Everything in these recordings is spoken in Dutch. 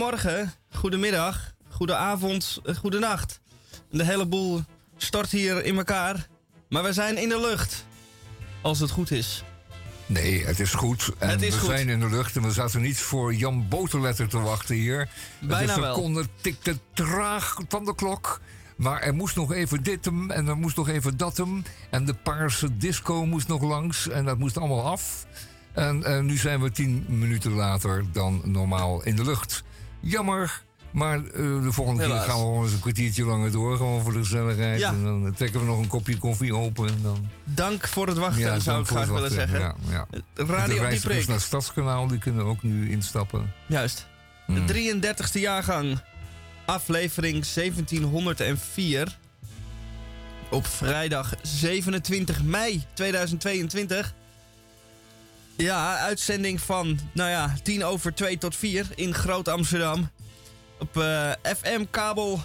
goedemorgen, goedemiddag, goedenavond, eh, goedenacht. De hele boel stort hier in elkaar. Maar we zijn in de lucht. Als het goed is. Nee, het is goed. En Het is we goed. zijn in de lucht en we zaten niet voor Jan Boterletter te wachten hier. Bijna de seconde tikte traag van de klok. Maar er moest nog even dit hem en er moest nog even dat hem. En de paarse disco moest nog langs en dat moest allemaal af. En, eh, nu zijn we tien minuten later dan normaal in de lucht. Jammer, maar eh, de volgende Helaas. keer gaan we gewoon eens een kwartiertje langer door. Gewoon voor de gezelligheid. Ja. En dan trekken we nog een kopje koffie open. En dan... Dank voor het wachten, zou dank ik graag willen zeggen. Ja, ja. de Radio reizigers Dieprik. naar het Stadskanaal die kunnen ook nu instappen. Juist. Hmm. De 33ste jaargang. Aflevering 1704. Op vrijdag 27 mei 2022. Ja, uitzending van, nou ja, 10 over 2 tot 4 in Groot Amsterdam. Op eh, FM, kabel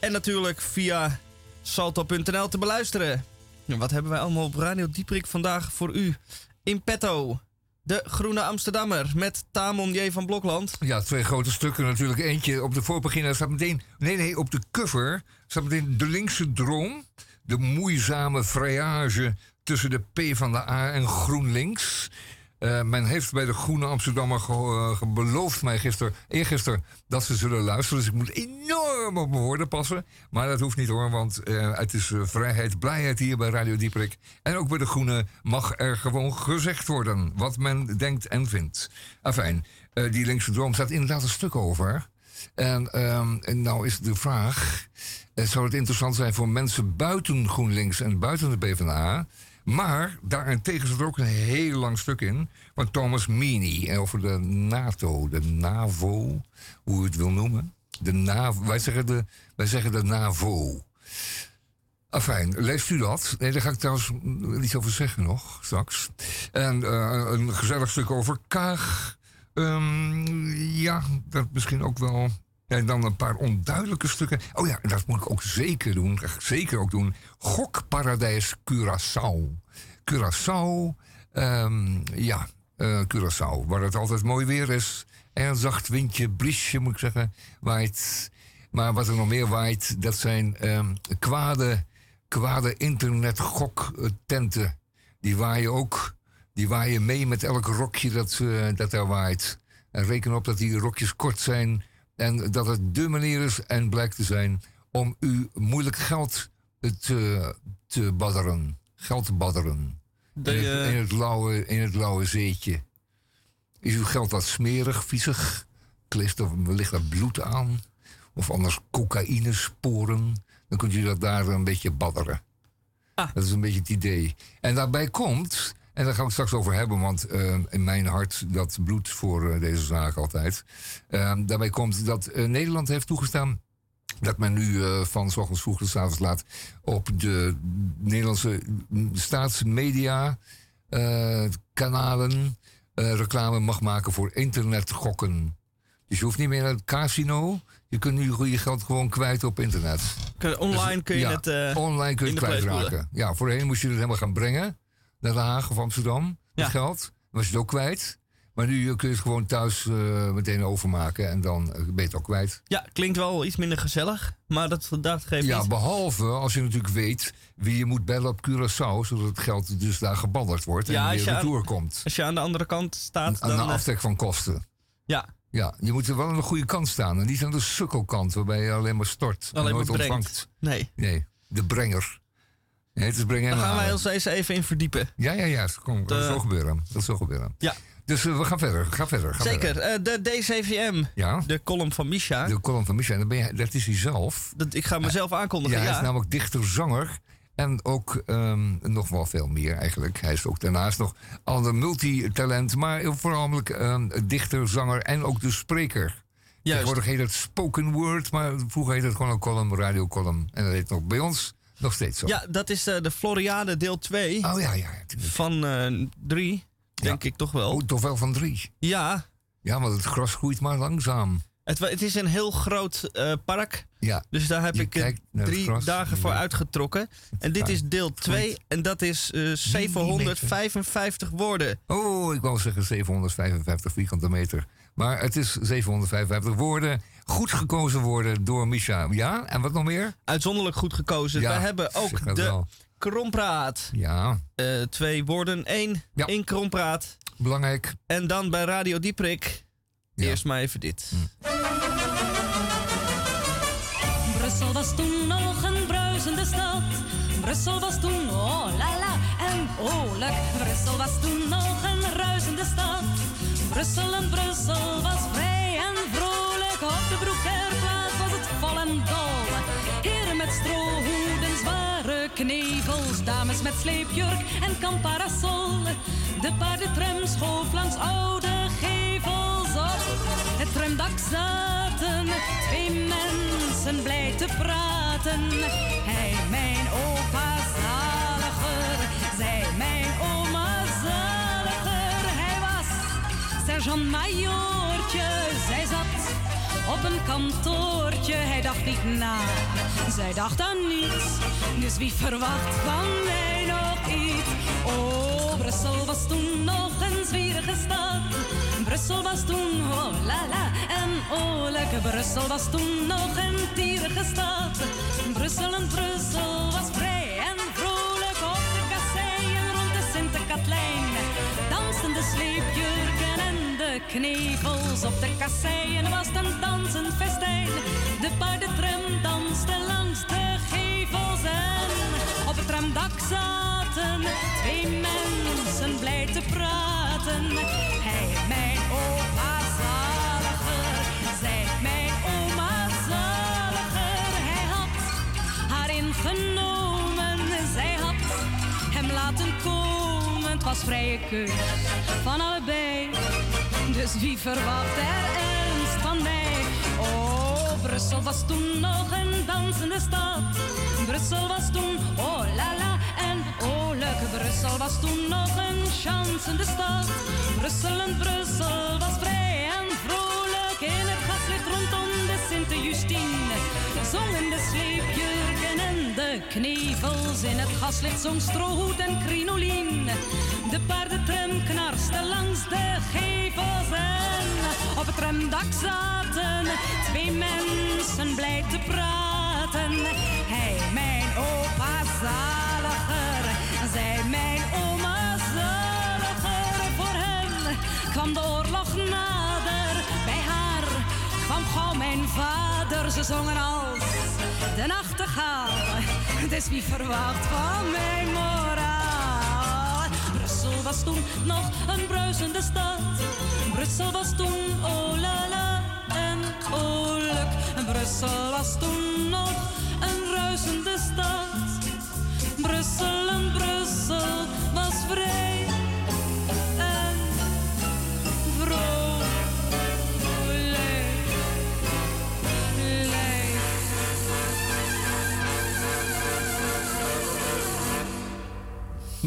en natuurlijk via salto.nl te beluisteren. Wat hebben wij allemaal op Radio Dieprik vandaag voor u in petto? De Groene Amsterdammer met Tamon J. van Blokland. Ja, twee grote stukken natuurlijk. Eentje op de voorpagina staat meteen... Nee, nee, op de cover staat meteen de linkse droom. De moeizame vrijage tussen de P van de A en GroenLinks. Eh, men heeft bij de Groene Amsterdammer eh, ge- beloofd mij gisteren, eergisteren dat ze zullen luisteren. Dus ik moet enorm op mijn woorden passen. Maar dat hoeft niet hoor, want eh, het is vrijheid, blijheid hier bij Radio Dieprik. En ook bij de Groene mag er gewoon gezegd worden wat men denkt en vindt. Afijn, die linkse droom staat inderdaad een stuk over. En, ehm, en nou is de vraag: zou het interessant zijn voor mensen buiten GroenLinks en buiten de PvdA? Maar daarentegen zit er ook een heel lang stuk in van Thomas Meany over de NATO, de NAVO, hoe je het wil noemen. De NAVO, wij, zeggen de, wij zeggen de NAVO. Afijn, leest u dat? Nee, daar ga ik trouwens iets over zeggen nog, straks. En eh, een gezellig stuk over Kaag. Ehm, ja, dat misschien ook wel. En dan een paar onduidelijke stukken. Oh ja, dat moet ik ook zeker doen. Dat zeker ook doen. Gokparadijs Curaçao. Curaçao, ehm, ja, eh, Curaçao. Waar het altijd mooi weer is. En een zacht windje, briesje moet ik zeggen, waait. Maar wat er nog meer waait, dat zijn ehm, kwade, kwade internetgoktenten. Die waaien ook. Die waaien mee met elk rokje dat, eh, dat daar waait. En reken op dat die rokjes kort zijn. En dat het de manier is en blijkt te zijn om u moeilijk geld te, te badderen. Geld te badderen. De, in, het, eh, in, het lauwe, in het lauwe zeetje. Is uw geld wat smerig, viezig? Kleeft er wellicht wat bloed aan? Of anders cocaïnesporen? Dan kunt u dat daar een beetje badderen. Ah. Dat is een beetje het idee. En daarbij komt, en daar gaan we het straks over hebben, want eh, in mijn hart dat bloed voor eh, deze zaak altijd. Eh, daarbij komt dat eh, Nederland heeft toegestaan dat men nu van s ochtends vroeg tot s avonds laat op de Nederlandse staatsmedia eh, kanalen reclame mag maken voor internetgokken. Dus je hoeft niet meer naar het casino. Je kunt nu je geld gewoon kwijt op internet. kun- online kun je Ja, het... online kun je het kwijtraken. Ja, voorheen moest je het helemaal gaan brengen naar Den Haag of Amsterdam. Het Ja. geld. Dan was je het ook kwijt. Maar nu kun je het gewoon thuis eh, meteen overmaken en dan eh, ben je het ook kwijt. ja, klinkt wel iets minder gezellig. Maar dat, dat geeft Ja, behalve als je natuurlijk weet wie je moet bellen op Curaçao, zodat het geld dus daar gebadderd wordt Ja, en weer je aan- retour komt. Als je aan de andere kant staat, Aan dan... de eh, aftrek van kosten. ja, Ja, je moet er wel aan de goede kant staan en niet aan de sukkelkant waarbij je alleen maar stort en alleen maar nooit ontvangt. Nee. Nee, de brenger. Nee, en Daar gaan wij ons eens even in verdiepen. Ja, ja, ja. Kom, dat De- zal gebeuren. Dat zal gebeuren. Ja. Dus eh, we gaan verder. Ga verder. Ga Zeker. verder. eh, de DCVM, Ja, de column van Misha. de column van Micha. Dat, ben je, dat is hij zelf. Dat, ik ga mezelf aankondigen. Ja, hij is namelijk dichter, zanger. En ook ehm, nog wel veel meer eigenlijk. Hij is ook daarnaast nog ander multitalent. Maar voornamelijk ehm, dichter, zanger en ook de spreker. Juist. Tegenwoordig heet het spoken word. Maar vroeger heette het gewoon een column, radiocolumn. En dat heet nog bij ons nog steeds zo. Ja, dat is eh, de Floriade deel 2 Oh ja, ja. ja, tuurlijk. van 3, denk ik toch wel. Oh, toch wel van drie. Ja, Ja, want het gras groeit maar langzaam. het, het is een heel groot eh, park. Ja, Dus daar heb Je ik eh, drie gras. dagen voor uitgetrokken. En dit is deel 2 en dat is eh, 755 woorden. Oh, ik wou zeggen 755 vierkante meter. Maar het is 755 woorden. Goed gekozen woorden door Misha. Ja, en wat nog meer? Uitzonderlijk goed gekozen. Ja, We hebben ook de wel. krompraat. Ja, Eh, twee woorden, één. Ja. één krompraat. belangrijk. En dan bij Radio Dieprik. Ja. Eerst maar even dit. Brussel was toen nog een bruisende stad. Brussel was toen, oh la la, en oorlijk. Brussel was toen nog een ruisende stad. Brussel en Brussel was vrij en vrolijk. Op de Broekerplaats was het vol en dol. Heren met strohoeden, zware knevels. Dames met sleepjurk en kamparasol. De paardentram schoof langs oude gevels op. Het tramdak zaten twee mensen blij te praten. Hij, mijn opa zaliger, zij, mijn oma zaliger. Hij was zat op een kantoortje. Hij dacht niet na, zij dacht aan niets. Dus wie verwacht van mij nog iets? Oh, Brussel was toen nog een zwierige stad. Brussel was toen, oh la la, en oorlijk. Brussel was toen nog een tierige stad. Brussel en Brussel was vrij knevels. Op de kasseien was het een dansend festijn. De paardentram danste langs de gevels en op het tramdak zaten twee mensen blij te praten. Hij, mijn opa zaliger, zij, mijn oma zaliger. Hij had haar ingenomen, zij had hem laten komen. Het was vrije keus van allebei. Dus wie verwacht er ernst van mij? Oh, Brussel was toen nog een dansende stad. Brussel was toen, oh la la, en oh leuk. Brussel was toen nog een chansende stad. Brussel en Brussel was vrij en vrolijk in het gaslicht rondom de Sint-Justine. Zongen de sleepjurken en de knevels in het gaslicht zong strohoed en crinolien. De paardentram knarste langs de gevels en op het tramdak zaten twee mensen blij te praten. Hij, mijn opa zaliger, zij, mijn oma zaliger. Voor hem kwam de oorlog gauw mijn vader. Ze zongen als de nachtegaal, dus wie verwacht van mijn moraal? Brussel was toen nog een bruisende stad. Brussel was toen, oh la la, en oh. Brussel was toen nog een ruisende stad. Brussel en Brussel was vrij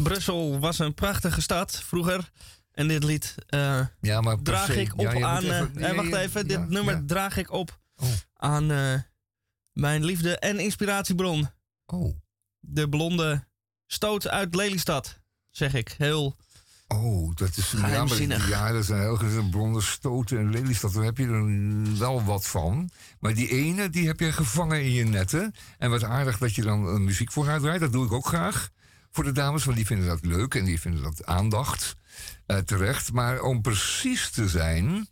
Brussel was een prachtige stad vroeger. En dit lied eh, Ja, maar per draag se- ik op ja, moet aan... eh, eh, wacht ja, even, dit nummer draag ik op Oh. aan eh, mijn liefde en inspiratiebron. Oh. De blonde stoot uit Lelystad, zeg ik. Heel Oh, dat is Geheimzinnig. Ja, dat zijn heel gezegd blonde stoten en Lelystad. Daar heb je er wel wat van. Maar die ene, die heb je gevangen in je netten. En wat aardig dat je dan eh, muziek voor haar draait. Dat doe ik ook graag voor de dames, want die vinden dat leuk en die vinden dat aandacht. eh, terecht. Maar om precies te zijn,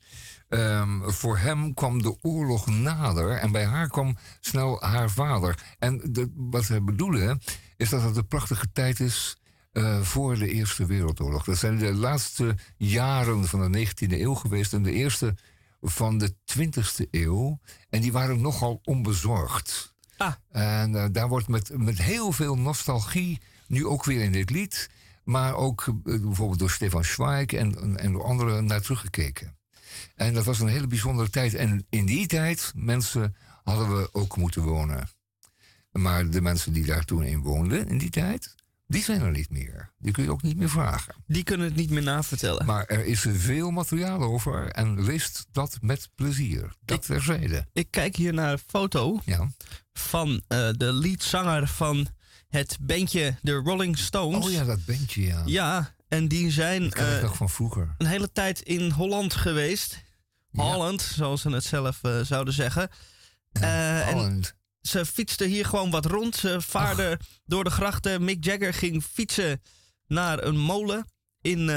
ehm, voor hem kwam de oorlog nader en bij haar kwam snel haar vader. En de, wat we bedoelen is dat het een prachtige tijd is eh, voor de Eerste Wereldoorlog. Dat zijn de laatste jaren van de 19e eeuw geweest en de eerste van de 20e eeuw. En die waren nogal onbezorgd. Ah. En eh, daar wordt met, met heel veel nostalgie, nu ook weer in dit lied, maar ook eh, bijvoorbeeld door Stefan Zweig en, en, door anderen naar teruggekeken. En dat was een hele bijzondere tijd. En in die tijd, mensen, hadden we ook moeten wonen. Maar de mensen die daar toen in woonden, in die tijd, die zijn er niet meer. Die kun je ook niet meer vragen. Die kunnen het niet meer navertellen. Maar er is veel materiaal over en leest dat met plezier. Dat terzijde. Ik kijk hier naar een foto Ja. van eh, de leadzanger van het bandje The Rolling Stones. Oh ja, dat bandje, ja. Ja, en die zijn ik nog van vroeger. een hele tijd in Holland geweest. Holland, zoals ze het zelf eh, zouden zeggen. Eh, Holland. ze fietste hier gewoon wat rond. Ze vaarde door de grachten. Mick Jagger ging fietsen naar een molen in,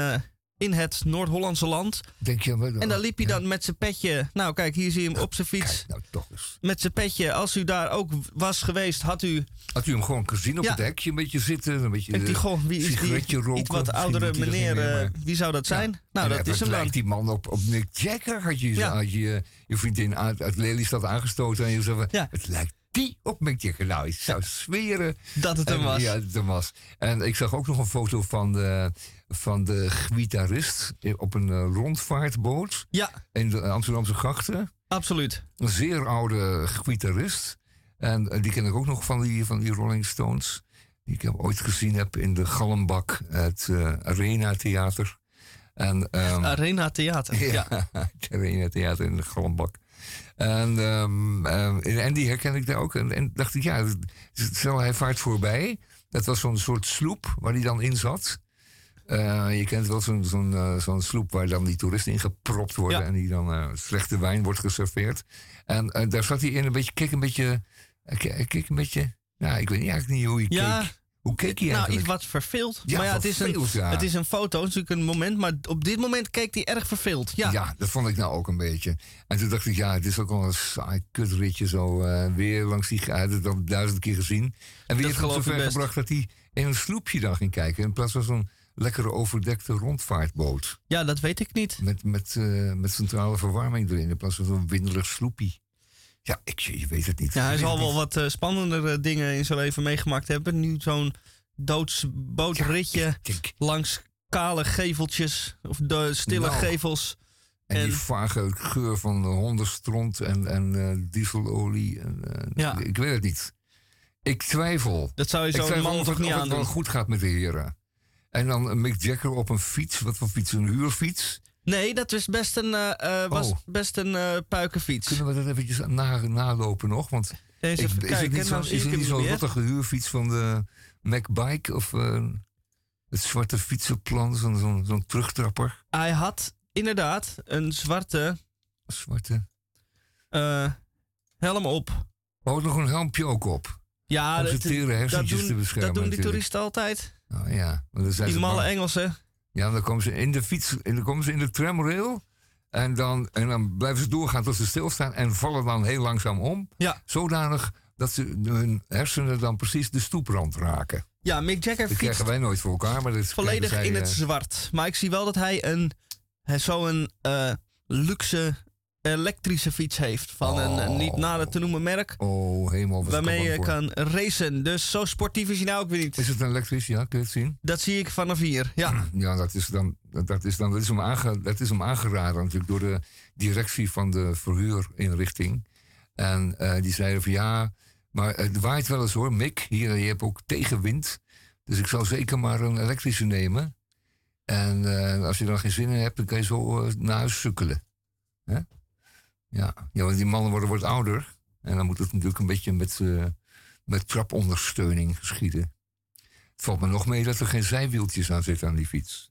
in het Noord-Hollandse land. Denk je, wat- En daar liep hij ja, dan met zijn petje. Nou, kijk, hier zie je hem op zijn fiets. Kijk, nou toch eens. Met zijn petje. Als u daar ook was geweest, had u. Had u hem gewoon gezien op Ja. het hekje, een beetje zitten, een beetje Denkt u, eh, goh, wie is die roken. iets wat oudere dat meneer? meer, eh, maar- wie zou dat zijn? Nou, dat is hem dan. lijkt die man op, op Mick Jagger? Had je, Ja. had je je vriendin uit, uit Lelystad aangestoten en je zei, van, Ja. het lijkt die op Mick Jagger. Nou, ik zou zweren. Dat het hem was. Ja, het hem was. En ik zag ook nog een foto van de, van de gitarist op een eh, rondvaartboot Ja, in de Amsterdamse grachten. absoluut. Een zeer oude gitarist. En eh, die ken ik ook nog van die, van die Rolling Stones. Die ik heb ooit gezien heb in de Gallenbak, het eh, Arena Theater. En, ehm, Arena Theater. Ja. het Arena Theater in de Gallenbak. En, ehm, ehm, en die herken ik daar ook. En, en dacht ik, ja, stel hij vaart voorbij. Dat was zo'n soort sloep waar hij dan in zat. Eh, je kent wel zo'n zo'n eh, zo'n sloep waar dan die toeristen in gepropt worden. Ja. En die dan eh, slechte wijn wordt geserveerd. En daar zat hij in een beetje, keek een beetje, keek een beetje, nou, ik weet niet eigenlijk niet hoe hij Ja, keek. Hoe keek hij nou, eigenlijk? iets wat verveeld. Ja, maar ja, het is, een, ja. het is een foto, het is natuurlijk een moment. Maar op dit moment keek hij erg verveeld. Ja, Ja. dat vond ik nou ook een beetje. En toen dacht ik, ja, het is ook wel een saai kutritje zo. weer langs die... Hij had het al duizend keer gezien. En wie heeft hem zover gebracht dat hij in een sloepje dan ging kijken... in plaats van zo'n lekkere overdekte rondvaartboot. ja, dat weet ik niet. Met, met, eh, met centrale verwarming erin, in plaats van zo'n windelig sloepie. Ja, ik, je weet het niet. Ja, hij zal wel wat eh, spannendere dingen in zijn leven meegemaakt hebben. Nu zo'n doodsbootritje denk, langs kale geveltjes. Of de stille Nou, gevels. en, En- die vage geur van hondenstront en, en eh, dieselolie. En, Ja. ik, weet het niet. Ik twijfel. Dat zou je zo'n man toch niet of het wel goed gaat met de heren. En dan een Mick Jagger op een fiets. Wat voor fiets? Een huurfiets? Nee, dat is best een, eh, eh, was Oh. best een eh puikenfiets. Kunnen we dat eventjes na, nalopen nog? Want Eens ik, is het niet nou zo'n zo'n weer. rottige huurfiets van de MacBike? Of eh, het zwarte fietsenplan? Zo'n zo'n zo'n terugtrapper? Hij had inderdaad een zwarte Zwarte. helm op. Oh, nog een helmpje ook op. Ja, om dat, dat, doen, te beschermen. dat doen die toeristen altijd. Nou ja, zijn Die malle. Engelsen. Ja, dan komen ze in de fiets, en dan komen ze in de tramrail. En dan, en dan blijven ze doorgaan tot ze stilstaan en vallen dan heel langzaam om. Ja. Zodanig dat ze hun hersenen dan precies de stoeprand raken. Ja, Mick Jagger Dat krijgen wij nooit voor elkaar, maar dat is volledig in zij, het eh, zwart. Maar ik zie wel dat hij een hij zo'n eh, luxe elektrische fiets heeft. Van een, een niet nader te noemen merk. Oh, ik waarmee je voor. kan racen. Dus zo sportief is hij nou ook weer niet. Is het een elektrisch? Ja, kun je het zien? Dat zie ik vanaf hier. Ja, Ja, dat is dan, dat is dan, dat is hem, aange, dat is hem aangeraden natuurlijk door de directie van de verhuurinrichting. En eh, die zeiden van ja, maar het waait wel eens hoor, Mick. Hier, je hebt ook tegenwind. Dus ik zou zeker maar een elektrische nemen. En eh, als je dan geen zin in hebt, dan kan je zo eh, naar huis sukkelen. Hè? Ja. ja, want die mannen worden, worden ouder. En dan moet het natuurlijk een beetje met, eh, met trapondersteuning geschieden. Het valt me nog mee dat er geen zijwieltjes aan zitten aan die fiets.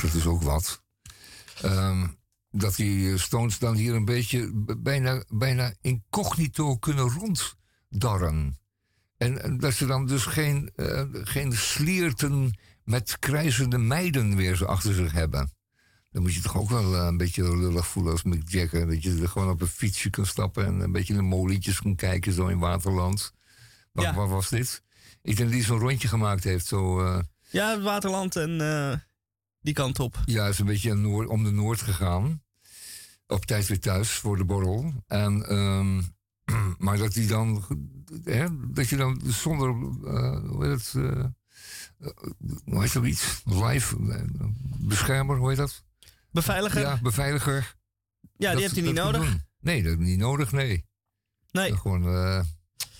Dat is ook wat. Ehm, dat die eh, Stones dan hier een beetje bijna, bijna incognito kunnen ronddarren. En, en dat ze dan dus geen, eh, geen slierten met krijzende meiden weer zo achter zich hebben. Dan moet je toch ook wel eh, een beetje lullig voelen als Mick Jagger. Dat je er gewoon op een fietsje kan stappen en een beetje naar molentjes kan kijken zo in Waterland. Ja. waar was dit? Ik denk dat hij zo'n rondje gemaakt heeft. Zo, Ja, Waterland en die kant op. ja, is een beetje Noord- om de Noord gegaan. Op tijd weer thuis voor de borrel. En, ehm, maar dat hij dan, hè, dat je dan zonder, eh, hoe heet het, eh, hoe heet zoiets? Live, eh, beschermer, hoe heet dat? Beveiliger? Ja, Ja, beveiliger. die Dat- heeft hij niet dat nodig. doen. Nee, dat niet nodig, nee. Nee, Dat Gewoon,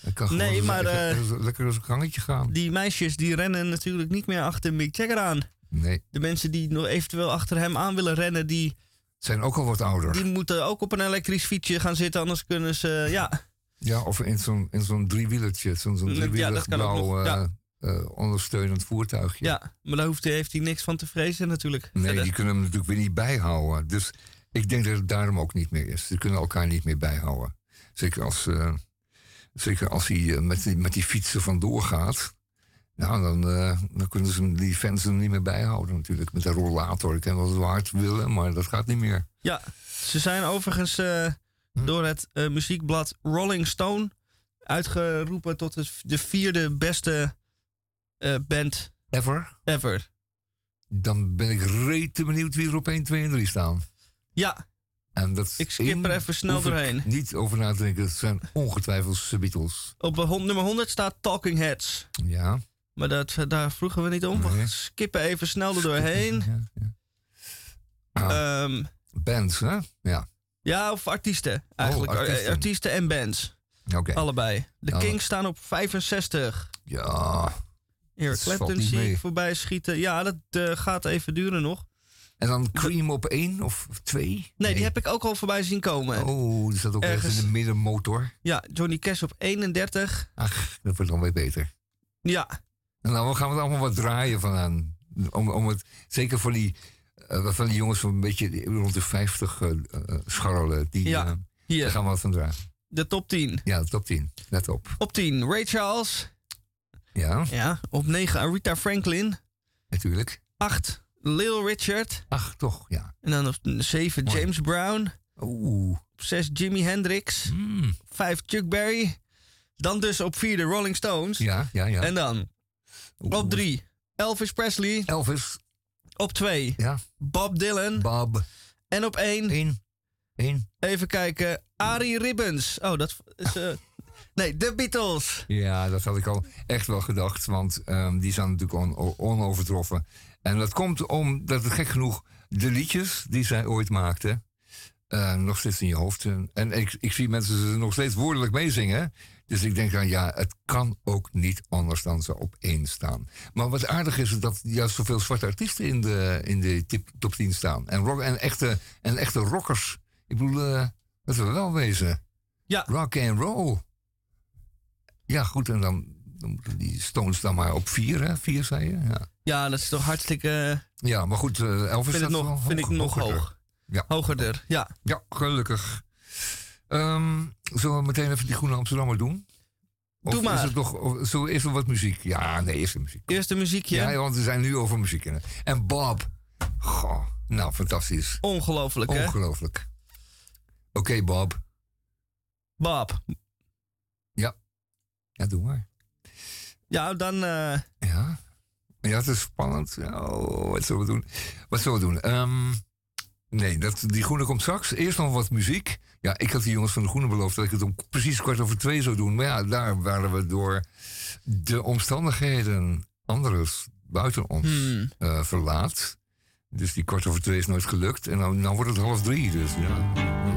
dat kan Nee, maar, lekker, lekker als een gangetje gaan. die meisjes die rennen natuurlijk niet meer achter Mick Jagger aan. Nee, De mensen die nog eventueel achter hem aan willen rennen, die, zijn ook al wat ouder. die moeten ook op een elektrisch fietsje gaan zitten. Anders kunnen ze, ja, Ja, of in zo'n in zo'n driewielertje. Zo'n zo'n driewielig blauw ja. eh, eh, ondersteunend voertuigje. ja. Maar daar hoeft, heeft hij niks van te vrezen natuurlijk. Nee, Verder. die kunnen hem natuurlijk weer niet bijhouden. Dus ik denk dat het daarom ook niet meer is. Ze kunnen elkaar niet meer bijhouden. Zeker als, eh, zeker als hij met, die, met die fietsen vandoor gaat. Nou, dan, dan kunnen ze die fans hem niet meer bijhouden natuurlijk. Met een rollator. Ik kan wel zo hard willen, maar dat gaat niet meer. Ja, ze zijn overigens eh, Hm. door het eh, muziekblad Rolling Stone uitgeroepen tot het, de vierde beste band Ever? ever. Dan ben ik rete benieuwd wie er op 1, 2 en 3 staan. Ja, En dat Ik skip er even snel doorheen. Niet over na te denken. Het zijn ongetwijfeld de Beatles. op hond- nummer 100 staat Talking Heads. Ja. Maar dat, daar vroegen we niet om. Nee. We skippen even snel er doorheen. Ja, ja. Ah, Ehm, bands, hè? Ja. ja, of artiesten. Eigenlijk Oh, artiesten. en bands. Oké. Allebei. De Ja. Kings staan op 65. Ja. Valt Clapton zie ik voorbij schieten. Ja, dat eh, gaat even duren nog. En dan Cream op één of twee? Nee, die heb ik ook al voorbij zien komen. Oh, die staat ook ergens Ergens. in de middenmotor. Ja, Johnny Cash op 31. Ach, dat wordt dan weer beter. Ja, En dan gaan we er allemaal wat draaien van aan. Om, om het, zeker van die, eh, van die jongens van een beetje rond de 50 eh, eh, scharrelen. Die, Ja, daar hier. gaan we wat van draaien. De top 10. Ja, top 10. Let op. Op 10 Ray Charles. Ja, Ja, op 9 Aretha Franklin. natuurlijk. 8 Lil Richard. Ach, toch, ja. En dan op 7 Mooi. James Brown. Oeh. Op 6 Jimi Hendrix. Mm. 5 Chuck Berry. Dan dus op 4 de Rolling Stones. Ja, ja, ja. En dan. Op 3 Elvis Presley. Elvis, Op 2 ja. Bob Dylan. Bob. En op 1 Eén. Eén. even kijken Arie Ribbons. Oh, dat is... eh, nee, de Beatles. Ja, dat had ik al echt wel gedacht. Want ehm, die zijn natuurlijk on- onovertroffen. En dat komt omdat het gek genoeg de liedjes die zij ooit maakten. eh, nog steeds in je hoofd. En, en ik, ik zie mensen ze nog steeds woordelijk meezingen. Dus ik denk dan, ja, het kan ook niet anders dan ze op één staan. Maar wat aardig is, is dat juist zoveel zwarte artiesten in de, in de tip, top 10 staan. En, rock, en, echte, en echte rockers. Ik bedoel, eh, dat we wel wezen. Ja. Rock and roll. Ja, goed, en dan, dan moeten die Stones dan maar op vier, hè? Vier, zei je? Ja, Ja, dat is toch hartstikke... ja maar goed, eh Elvis vind staat nog, vind ik nog hogerder. hoog. Ja. Hogerder, ja. Ja, gelukkig. Ehm, zullen we meteen even die Groene Amsterdammer doen? Of Doe maar. Is het nog, we eerst nog wat muziek? Ja, nee, eerst de muziek. Eerste muziekje. Ja, want we zijn nu over muziek. En Bob. Goh, nou, fantastisch. Ongelooflijk, hè? Ongelooflijk. Oké, Bob. Bob. Ja, doe maar. Ja, dan... eh, Ja. Ja, het is spannend. Oh, wat zullen we doen? Wat zullen we doen? Ehm, nee, dat, die groene komt straks. Eerst nog wat muziek. Ja, ik had die jongens van de groene beloofd dat ik het om precies kwart over twee zou doen. Maar ja, daar waren we door de omstandigheden anders buiten ons hmm. eh, verlaat. Dus die kwart over twee is nooit gelukt. En dan, dan wordt het half drie. Dus ja.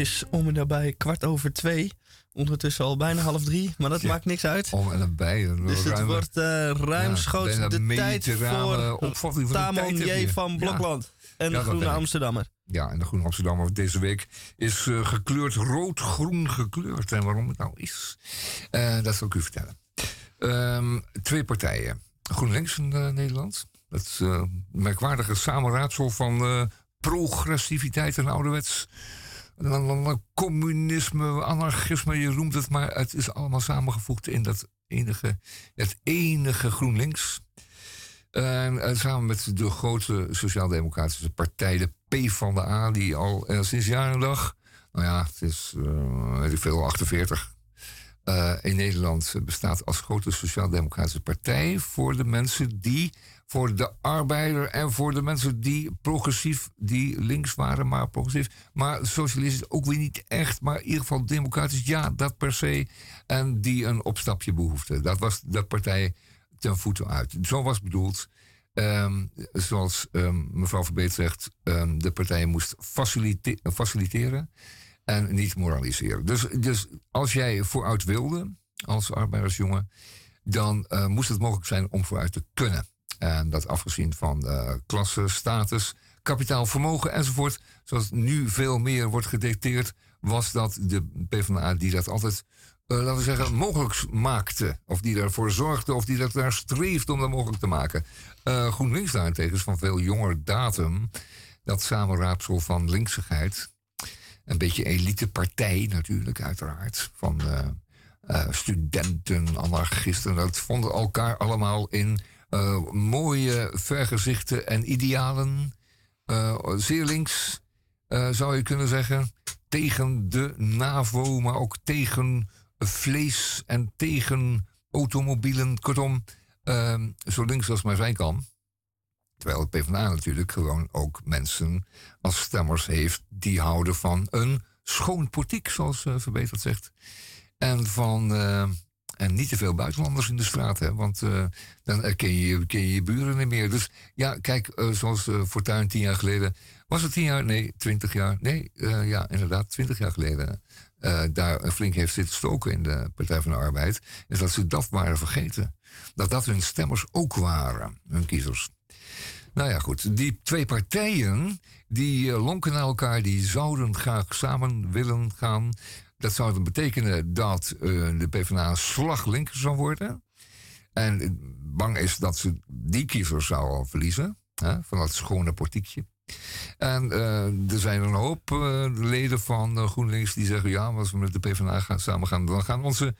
Is om en nabij kwart over twee. Ondertussen al bijna half drie, maar dat Ja. maakt niks uit. Om en nabij. Dus het wordt eh ruimschoots de tijd voor opvatting van de Tamon J. van Ja. Blokland. En de Groene. Amsterdammer. Ja, en de Groene Amsterdammer deze week is eh, gekleurd, rood-groen gekleurd. En waarom het nou is, eh, dat zal ik u vertellen. Ehm, twee partijen. GroenLinks in Nederland. Dat merkwaardige samenraadsel van progressiviteit en ouderwets. Communisme, anarchisme, je noemt het, maar het is allemaal samengevoegd in dat enige, het enige GroenLinks. En, eh, samen met de grote sociaal-democratische partij, de PvdA, die al eh, sinds jaren en dag, nou ja, het is eh, weet ik veel, 48, eh, in Nederland bestaat als grote sociaal-democratische partij voor de mensen die, voor de arbeider en voor de mensen die progressief, die links waren, maar progressief, maar socialistisch ook weer niet echt, maar in ieder geval democratisch, ja, dat per se, en die een opstapje behoefden. Dat was de partij ten voeten uit. Zo was bedoeld. ehm, zoals ehm, mevrouw Verbeet zegt, ehm, de partij moest facilite- faciliteren en niet moraliseren. Dus, dus als jij vooruit wilde, als arbeidersjongen, dan eh, moest het mogelijk zijn om vooruit te kunnen. En dat afgezien van eh klasse, status, kapitaal, vermogen enzovoort, zoals nu veel meer wordt gedicteerd, was dat de PvdA die dat altijd, eh, laten we zeggen, mogelijk maakte. Of die ervoor zorgde, of die dat daar streeft om dat mogelijk te maken. Eh, GroenLinks daarentegen is van veel jonger datum. Dat samenraapsel van linksigheid. Een beetje elitepartij natuurlijk, uiteraard. Van eh, studenten, anarchisten. Dat vonden elkaar allemaal in eh, mooie vergezichten en idealen. Eh, zeer links, eh, zou je kunnen zeggen. Tegen de NAVO, maar ook tegen vlees en tegen automobielen. Kortom, eh, zo links als maar zijn kan. Terwijl het PvdA natuurlijk gewoon ook mensen als stemmers heeft die houden van een schoon politiek, zoals Verbeterd zegt. En van en niet te veel buitenlanders in de straat, hè, want uh, dan herken je, ken je je buren niet meer. Dus ja, kijk, uh, zoals uh, Fortuyn tien jaar geleden. Was het tien jaar? Nee, twintig jaar. Nee, ja, inderdaad, twintig jaar geleden. daar flink heeft zitten stoken in de Partij van de Arbeid. Is dat ze dat waren vergeten. Dat dat hun stemmers ook waren, hun kiezers. Nou ja, goed. Die twee partijen, die lonken naar elkaar, die zouden graag samen willen gaan. Dat zou betekenen dat uh, de PvdA slag linker zou worden. En bang is dat ze die kiezers zou verliezen. Hè, van dat schone politiekje. En uh, er zijn een hoop uh, leden van GroenLinks die zeggen... ja, als we met de PvdA gaan, samen gaan... dan gaan onze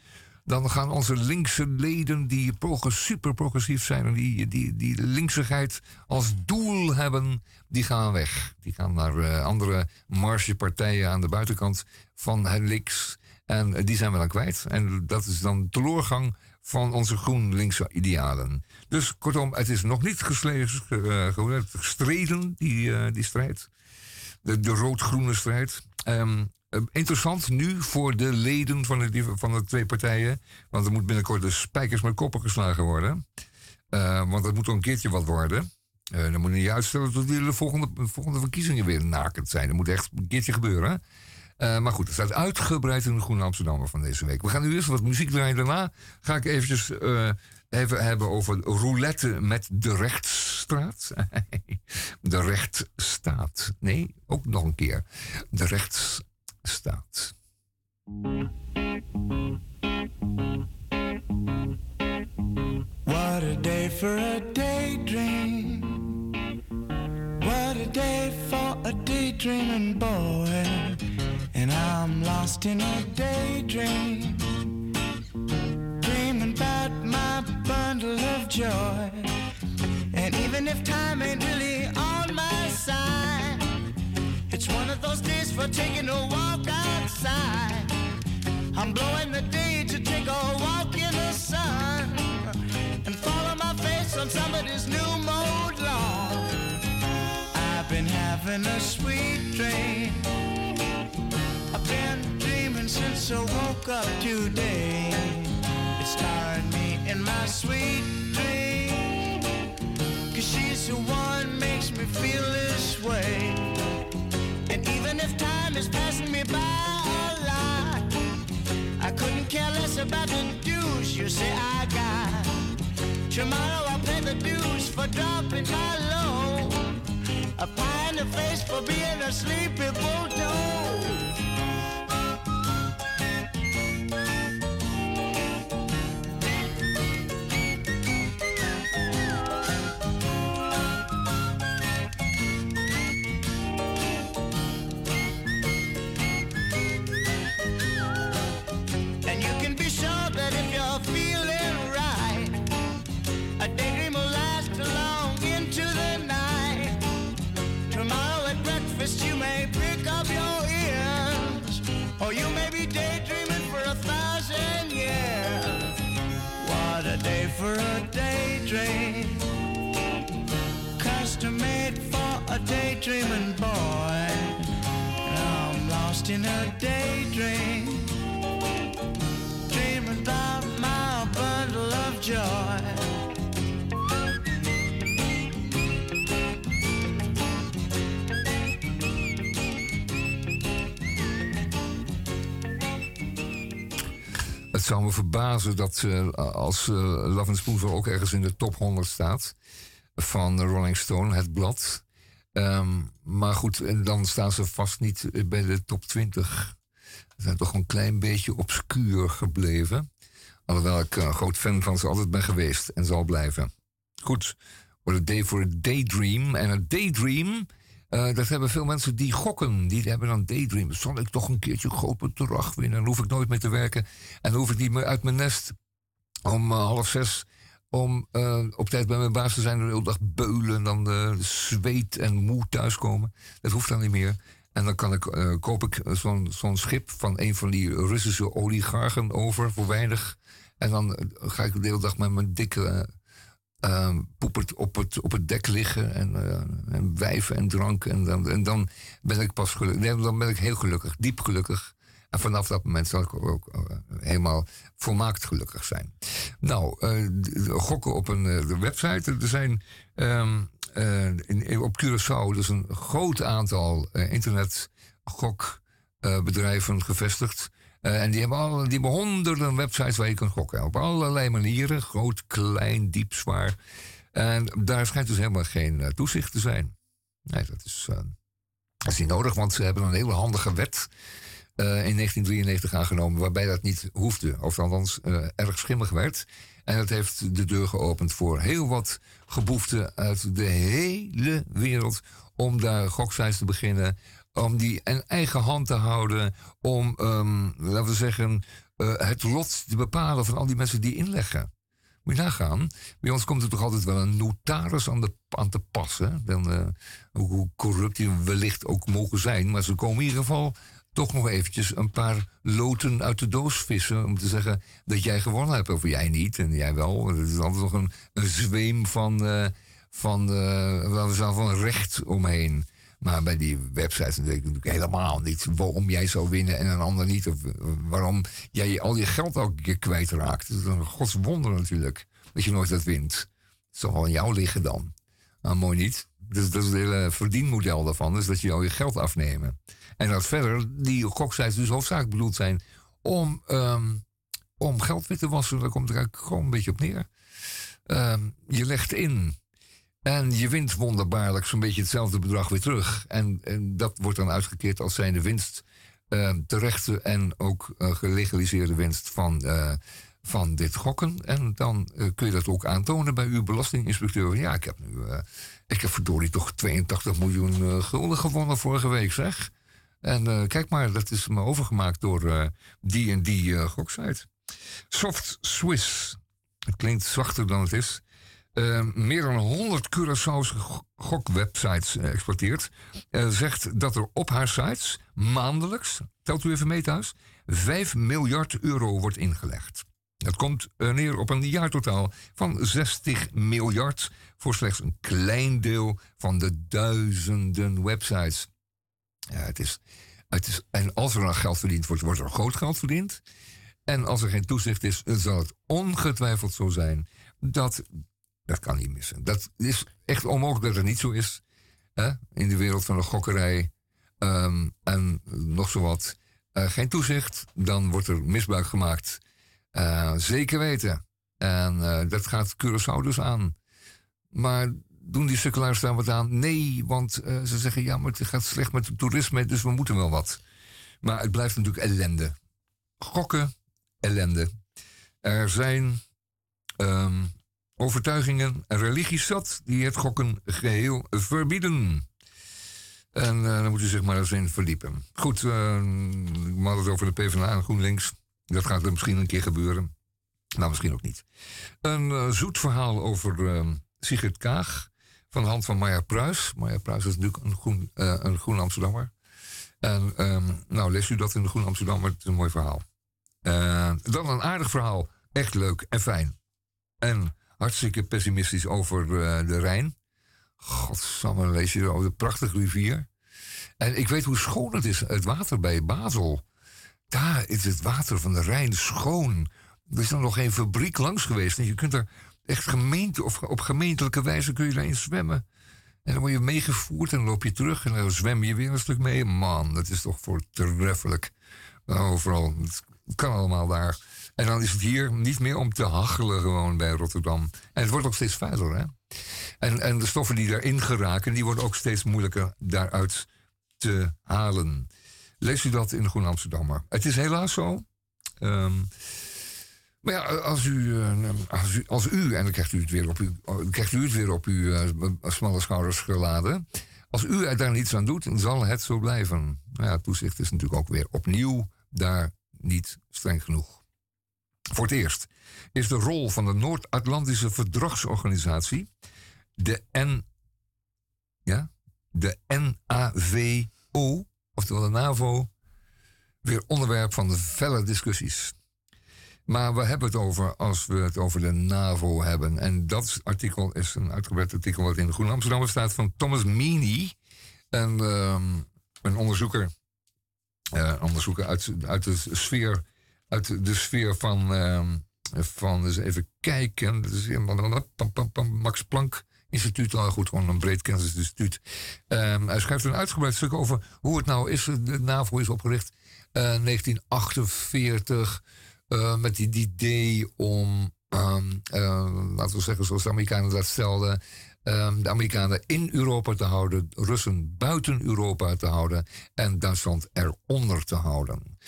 dan gaan onze linkse leden die super progressief zijn en die, die, die linksigheid als doel hebben, die gaan weg. Die gaan naar uh, andere margepartijen aan de buitenkant van het links. En uh, die zijn we dan kwijt. En dat is dan teleurgang van onze groen-linkse idealen. Dus kortom, het is nog niet uh, gestreden, die, die strijd. De, de rood-groene strijd. Um, interessant nu voor de leden van de, van de twee partijen. Want er moet binnenkort de spijkers met koppen geslagen worden. Uh, want dat moet toch een keertje wat worden. Uh, dan moet je niet uitstellen tot de volgende, volgende verkiezingen weer nakend zijn. Dat moet echt een keertje gebeuren. maar goed, het staat uitgebreid in de Groene Amsterdammer van deze week. We gaan nu eerst wat muziek draaien. Daarna ga ik eventjes even hebben over roulette met de rechtsstraat. de rechtsstaat. Nee, ook nog een keer. De rechtsstaat staat. What a day for a daydream. What a day for a daydreaming boy. And I'm lost in a daydream. Dreaming about my bundle of joy. And even if time ain't really on my side. It's one of those days for taking a walk outside. I'm blowing the day to take a walk in the sun and follow my face on somebody's new mode lawn. I've been having a sweet dream. I've been dreaming since I woke up today. It starred me in my sweet dream. About the dues you say I got. Tomorrow I'll pay the dues for dropping my load. A pie in the face for being a sleepy bulldog. For a daydream, custom made for a daydreaming boy. I'm lost in a daydream dreaming about my bundle of joy. Zou me verbazen dat eh, als uh, Love and ook ergens in de top 100 staat van Rolling Stone, het blad. Ehm, maar goed, en dan staan ze vast niet bij de top 20. Ze zijn toch een klein beetje obscuur gebleven. Alhoewel ik een groot fan van ze altijd ben geweest en zal blijven. Goed, voor een day voor een daydream. En een daydream, eh, dat hebben veel mensen die gokken. Die hebben dan daydream. Zal ik toch een keertje een groot bedrag winnen? Dan hoef ik nooit meer te werken. En dan hoef ik niet meer uit mijn nest om eh, half zes... om eh, op tijd bij mijn baas te zijn. De hele dag beulen, dan uh, zweet en moe thuiskomen. Dat hoeft dan niet meer. En dan kan ik, uh, koop ik zo'n zo'n schip van een van die Russische oligarchen over voor weinig. En dan ga ik de hele dag met mijn dikke uh, poepert op het, op het dek liggen en, uh, en wijven en drank. En dan, en dan ben ik pas gelukkig. Nee, dan ben ik heel gelukkig, diep gelukkig. En vanaf dat moment zal ik ook uh, helemaal volmaakt gelukkig zijn. Nou, gokken op een website. Er zijn um, in, op Curaçao dus een groot aantal internetgokbedrijven gevestigd. Uh, en die hebben, al, die hebben honderden websites waar je kunt gokken. Op allerlei manieren. Groot, klein, diep, zwaar. En daar schijnt dus helemaal geen uh, toezicht te zijn. Nee, dat is, dat is niet nodig, want ze hebben een hele handige wet in 1993 aangenomen... waarbij dat niet hoefde, of althans erg schimmig werd. En dat heeft de deur geopend voor heel wat geboeften uit de hele wereld... om daar goksites te beginnen om die in eigen hand te houden, om, um, laten we zeggen, uh, het lot te bepalen van al die mensen die inleggen. Moet je nagaan, bij ons komt er toch altijd wel een notaris aan, de, aan te passen. Dan, uh, hoe corrupt die wellicht ook mogen zijn, maar ze komen in ieder geval toch nog eventjes een paar loten uit de doos vissen. Om te zeggen dat jij gewonnen hebt, of jij niet en jij wel. Er is altijd nog een, een zweem van, uh, van, zeggen, van recht omheen. Maar bij die websites weet ik natuurlijk helemaal niet waarom jij zou winnen en een ander niet. Of waarom jij al je geld elke keer kwijtraakt. Dat is een godswonder natuurlijk. Dat je nooit dat wint. Het zal wel aan jou liggen dan. Nou, mooi niet. Dus dat is het hele verdienmodel daarvan. Dus dat je al je geld afnemen. En dat verder, die goksites dus hoofdzakelijk bedoeld zijn om, um, om geld weer te wassen. Daar komt het eigenlijk gewoon een beetje op neer. Um, je legt in en je wint wonderbaarlijk zo'n beetje hetzelfde bedrag weer terug. En, en dat wordt dan uitgekeerd als zijnde winst. Uh, terechte en ook uh, gelegaliseerde winst van, uh, van dit gokken. En dan kun je dat ook aantonen bij uw belastinginspecteur. Ja, ik heb nu, ik heb verdorie toch 82 miljoen gulden gewonnen vorige week, zeg. En kijk maar, dat is me overgemaakt door die en die goksite. Soft Swiss. Het klinkt zachter dan het is. Uh, meer dan 100 Curaçao's gokwebsites uh, exporteert. Uh, zegt dat er op haar sites maandelijks, telt u even mee thuis, 5 miljard euro wordt ingelegd. Dat komt neer op een jaartotaal van 60 miljard voor slechts een klein deel van de duizenden websites. Het is, het is, en als er dan geld verdiend wordt, wordt er groot geld verdiend. En als er geen toezicht is, zal het ongetwijfeld zo zijn dat dat kan niet missen. Dat is echt onmogelijk dat het niet zo is. Hè? In de wereld van de gokkerij. Um, en nog zo wat. Uh, geen toezicht. Dan wordt er misbruik gemaakt Eh, zeker weten. En eh, dat gaat Curaçao dus aan. Maar doen die sukkelaars daar wat aan? Nee, want eh, ze zeggen ja, maar het gaat slecht met het toerisme, dus we moeten wel wat. Maar het blijft natuurlijk ellende. Gokken, ellende. Er zijn ehm, overtuigingen en religies zat die het gokken geheel verbieden. En uh, dan moet u zich maar eens in verdiepen. Goed, uh, we hadden het over de PvdA en GroenLinks. Dat gaat er misschien een keer gebeuren. Nou, misschien ook niet. Een uh, zoet verhaal over ehm, Sigrid Kaag. Van de hand van Maya Pruis. Maya Pruis is natuurlijk een groen, een Amsterdammer. En um, nou, lees u dat in de Groen Amsterdammer. Het is een mooi verhaal. dan een aardig verhaal. Echt leuk en fijn. En hartstikke pessimistisch over de Rijn. Godsamme, lees je over de prachtige rivier. En ik weet hoe schoon het is, het water bij Basel. Daar is het water van de Rijn schoon. Er is er nog geen fabriek langs geweest. En je kunt er echt gemeente, of op gemeentelijke wijze kun je daarin zwemmen. En dan word je meegevoerd en dan loop je terug en dan zwem je weer een stuk mee. Man, dat is toch voortreffelijk. Overal, het kan allemaal daar. En dan is het hier niet meer om te hachelen gewoon bij Rotterdam. En het wordt ook steeds vuiler, hè? En, en de stoffen die daarin geraken, die worden ook steeds moeilijker daaruit te halen. Lees u dat in de Groen Amsterdammer. Het is helaas zo. Um, maar ja, als u, als u, als u, en dan krijgt u het weer op uw, krijgt u het weer op uw uh, smalle schouders geladen. Als u daar niets aan doet, zal het zo blijven. Nou ja, toezicht is natuurlijk ook weer opnieuw daar niet streng genoeg. Voor het eerst is de rol van de Noord-Atlantische Verdragsorganisatie, de, N, ja, de NAVO, oftewel de NAVO, weer onderwerp van felle discussies. Maar we hebben het over als we het over de NAVO hebben. En dat artikel is een uitgebreid artikel wat in de Groene Amsterdam staat van Thomas Meany. En, um, een onderzoeker, uh, onderzoeker uit, uit de sfeer, uit de sfeer van, uh, van dus even kijken. Max Planck Instituut, al goed, gewoon een breed kennisinstituut. Um, hij schrijft een uitgebreid stuk over hoe het nou is. De NAVO is opgericht uh, 1948 uh, met het idee om, um, uh, laten we zeggen zoals de Amerikanen dat stelden, de Amerikanen in Europa te houden, Russen buiten Europa te houden en Duitsland eronder te houden.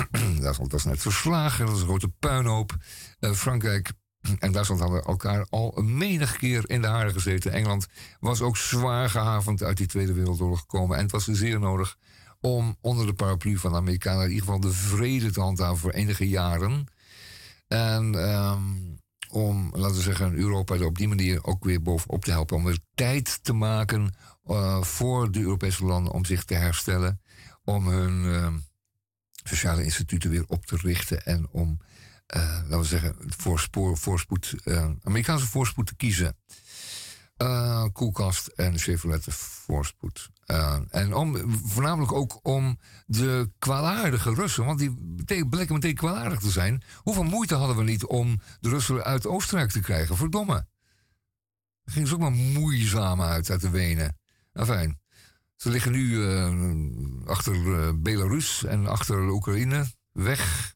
Duitsland was net verslagen, dat is een grote puinhoop. Uh, Frankrijk en Duitsland hadden elkaar al een menig keer in de haren gezeten. Engeland was ook zwaar gehavend uit die Tweede Wereldoorlog gekomen. En het was zeer nodig om onder de paraplu van de Amerikanen in ieder geval de vrede te handhaven voor enige jaren. En um, om, laten we zeggen, Europa er op die manier ook weer bovenop te helpen. Om weer tijd te maken uh, voor de Europese landen om zich te herstellen. Om hun uh, sociale instituten weer op te richten. En om, uh, laten we zeggen, voorspoor, voorspoed, Amerikaanse voorspoed te kiezen. koelkast en Chevrolet voorspoed. En om, voornamelijk ook om de kwaadaardige Russen, want die bleken meteen kwaadaardig te zijn. Hoeveel moeite hadden we niet om de Russen uit Oostenrijk te krijgen? Verdomme. Ging ze ook maar moeizaam uit, uit de Wenen. Enfin, ze liggen nu uh, achter uh, Belarus en achter Oekraïne weg.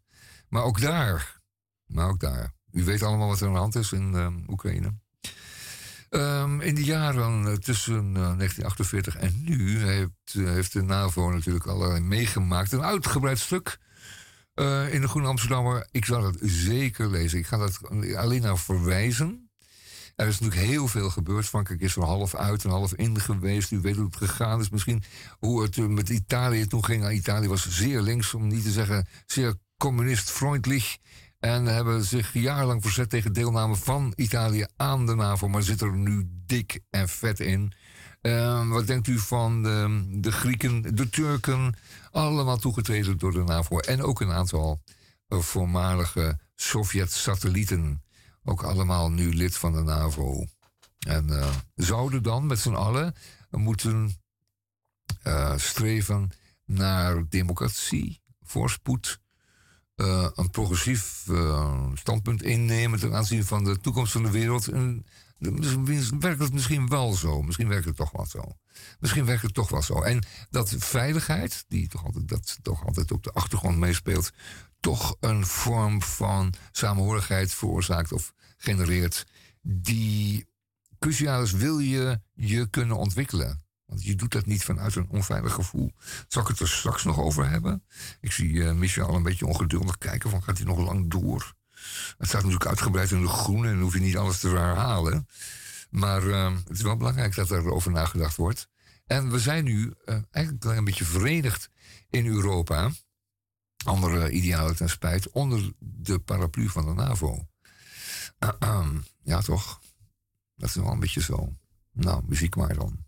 Maar ook daar, maar ook daar. U weet allemaal wat er aan de hand is in Oekraïne. Um, in de jaren tussen uh, 1948 en nu heeft, heeft, de NAVO natuurlijk allerlei meegemaakt. Een uitgebreid stuk in de Groene Amsterdammer. Ik zal het zeker lezen. Ik ga dat alleen naar verwijzen. Er is natuurlijk heel veel gebeurd. Frankrijk is er half uit en half in geweest. U weet hoe het gegaan is. Misschien hoe het met Italië toen ging. Italië was zeer links, om niet te zeggen zeer communist-freundlich. En hebben zich jarenlang verzet tegen deelname van Italië aan de NAVO, maar zit er nu dik en vet in. Uh, wat denkt u van de, de, Grieken, de Turken, allemaal toegetreden door de NAVO en ook een aantal uh, voormalige Sovjet-satellieten, ook allemaal nu lid van de NAVO. En uh, zouden dan met z'n allen moeten eh, streven naar democratie, voorspoed, uh, een progressief standpunt innemen ten aanzien van de toekomst van de wereld. En, dus werkt het misschien wel zo. Misschien werkt het toch wel zo. Misschien werkt het toch wel zo. En dat veiligheid, die toch altijd, dat toch altijd op de achtergrond meespeelt, toch een vorm van samenhorigheid veroorzaakt of genereert. Die crucialis wil je je kunnen ontwikkelen. Want je doet dat niet vanuit een onveilig gevoel. Zal ik het er straks nog over hebben? Ik zie uh, Michel al een beetje ongeduldig kijken van gaat hij nog lang door? Het staat natuurlijk uitgebreid in de groene en hoef je niet alles te herhalen. Maar uh, het is wel belangrijk dat er over nagedacht wordt. En we zijn nu uh, eigenlijk een beetje verenigd in Europa. Andere idealen ten spijt. Onder de paraplu van de NAVO. ja, toch? Dat is wel een beetje zo. Nou, muziek maar dan.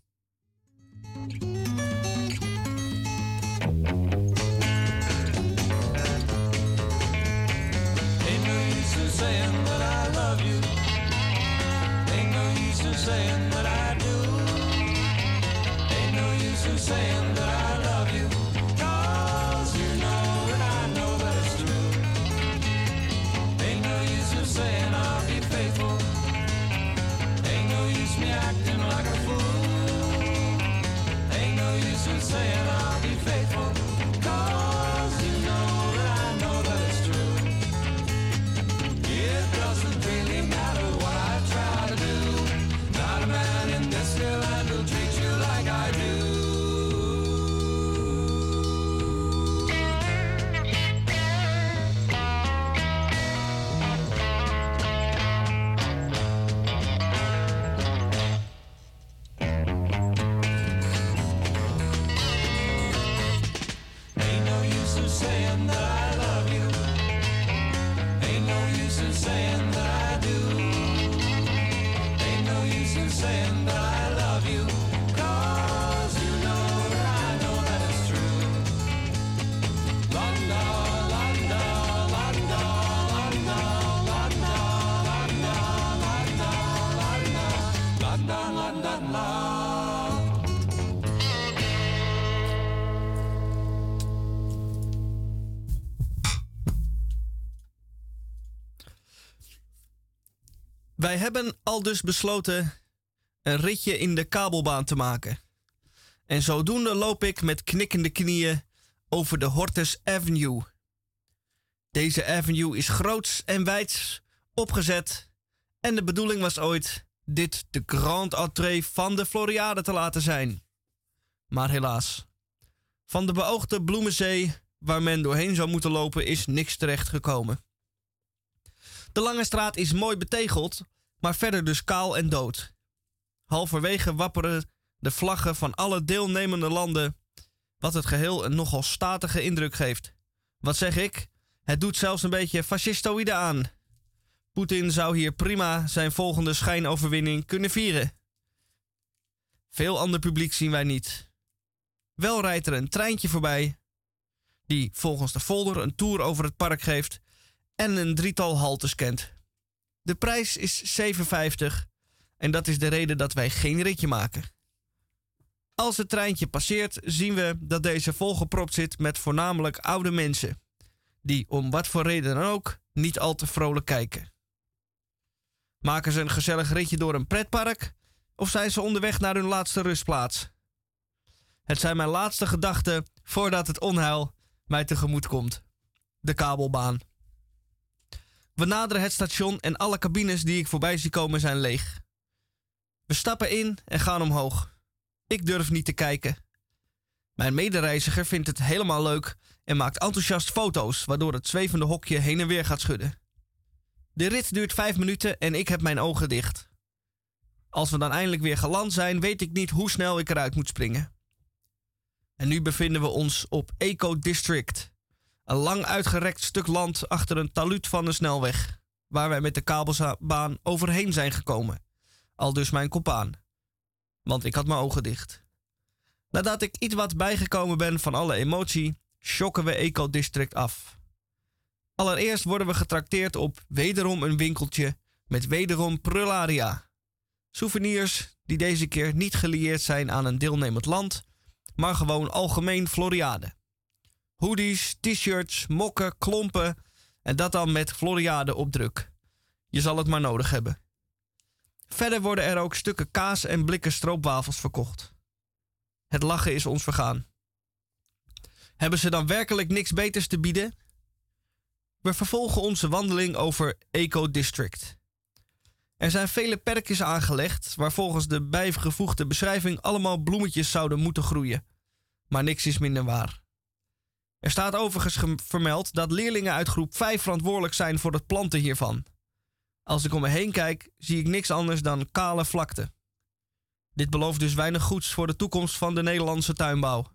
Wij hebben al dus besloten een ritje in de kabelbaan te maken. En zodoende loop ik met knikkende knieën over de Hortus Avenue. Deze avenue is groots en wijds opgezet en de bedoeling was ooit dit de grand entrée van de Floriade te laten zijn. Maar helaas, van de beoogde bloemenzee waar men doorheen zou moeten lopen is niks terecht gekomen. De lange straat is mooi betegeld, maar verder dus kaal en dood. Halverwege wapperen de vlaggen van alle deelnemende landen, wat het geheel een nogal statige indruk geeft. Wat zeg ik? Het doet zelfs een beetje fascistoïde aan. Poetin zou hier prima zijn volgende schijnoverwinning kunnen vieren. Veel ander publiek zien wij niet. Wel rijdt er een treintje voorbij, die volgens de folder een tour over het park geeft en een drietal haltes kent. De prijs is 7,50 en dat is de reden dat wij geen ritje maken. Als het treintje passeert, zien we dat deze volgepropt zit met voornamelijk oude mensen, die om wat voor reden dan ook niet al te vrolijk kijken. Maken ze een gezellig ritje door een pretpark of zijn ze onderweg naar hun laatste rustplaats? Het zijn mijn laatste gedachten voordat het onheil mij tegemoet komt. De kabelbaan. We naderen het station en alle cabines die ik voorbij zie komen zijn leeg. We stappen in en gaan omhoog. Ik durf niet te kijken. Mijn medereiziger vindt het helemaal leuk en maakt enthousiast foto's, waardoor het zwevende hokje heen en weer gaat schudden. De rit duurt vijf minuten en ik heb mijn ogen dicht. Als we dan eindelijk weer geland zijn, weet ik niet hoe snel ik eruit moet springen. En nu bevinden we ons op Eco District, een lang uitgerekt stuk land achter een taluut van de snelweg, waar wij met de kabelbaan overheen zijn gekomen. Al dus mijn kopaan. Want ik had mijn ogen dicht. Nadat ik iets wat bijgekomen ben van alle emotie, shocken we Eco District af. Allereerst worden we getrakteerd op wederom een winkeltje met wederom prularia. Souvenirs die deze keer niet gelieerd zijn aan een deelnemend land, maar gewoon algemeen Floriade. Hoodies, t-shirts, mokken, klompen en dat dan met Floriade op druk. Je zal het maar nodig hebben. Verder worden er ook stukken kaas en blikken stroopwafels verkocht. Het lachen is ons vergaan. Hebben ze dan werkelijk niks beters te bieden? We vervolgen onze wandeling over Eco District. Er zijn vele perkjes aangelegd waar volgens de bijgevoegde beschrijving allemaal bloemetjes zouden moeten groeien. Maar niks is minder waar. Er staat overigens vermeld dat leerlingen uit groep 5 verantwoordelijk zijn voor het planten hiervan. Als ik om me heen kijk, zie ik niks anders dan kale vlakte. Dit belooft dus weinig goeds voor de toekomst van de Nederlandse tuinbouw.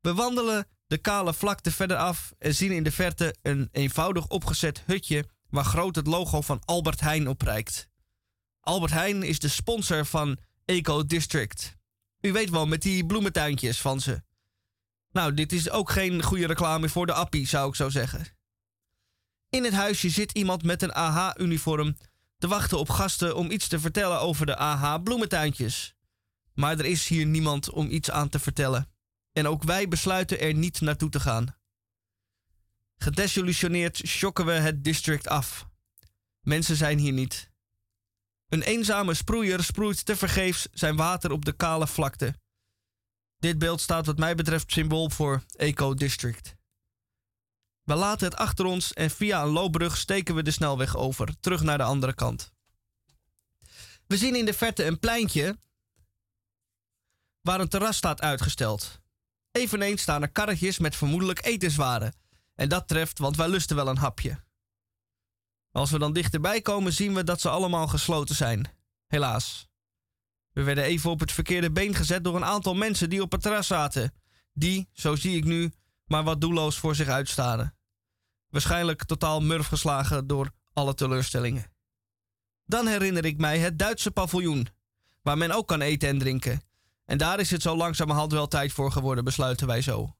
We wandelen de kale vlakte verder af en zien in de verte een eenvoudig opgezet hutje waar groot het logo van Albert Heijn op. Albert Heijn is de sponsor van Eco District. U weet wel, met die bloementuintjes van ze. Nou, dit is ook geen goede reclame voor de appie, zou ik zo zeggen. In het huisje zit iemand met een AH-uniform te wachten op gasten om iets te vertellen over de AH-bloementuintjes. Maar er is hier niemand om iets aan te vertellen. En ook wij besluiten er niet naartoe te gaan. Gedesillusioneerd schokken we het district af. Mensen zijn hier niet. Een eenzame sproeier sproeit tevergeefs zijn water op de kale vlakte. Dit beeld staat wat mij betreft symbool voor Eco District. We laten het achter ons en via een loopbrug steken we de snelweg over, terug naar de andere kant. We zien in de verte een pleintje waar een terras staat uitgesteld. Eveneens staan er karretjes met vermoedelijk etenswaren. En dat treft, want wij lusten wel een hapje. Als we dan dichterbij komen, zien we dat ze allemaal gesloten zijn. Helaas. We werden even op het verkeerde been gezet door een aantal mensen die op het terras zaten. Die, zo zie ik nu, maar wat doelloos voor zich uitstaren. Waarschijnlijk totaal murf geslagen door alle teleurstellingen. Dan herinner ik mij het Duitse paviljoen, waar men ook kan eten en drinken. En daar is het zo langzamerhand wel tijd voor geworden, besluiten wij zo.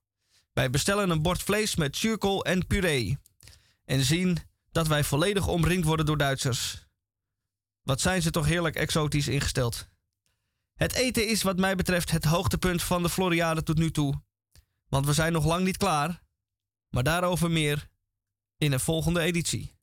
Wij bestellen een bord vlees met zuurkool en puree. En zien dat wij volledig omringd worden door Duitsers. Wat zijn ze toch heerlijk exotisch ingesteld. Het eten is wat mij betreft het hoogtepunt van de Floriade tot nu toe. Want we zijn nog lang niet klaar. Maar daarover meer in een volgende editie.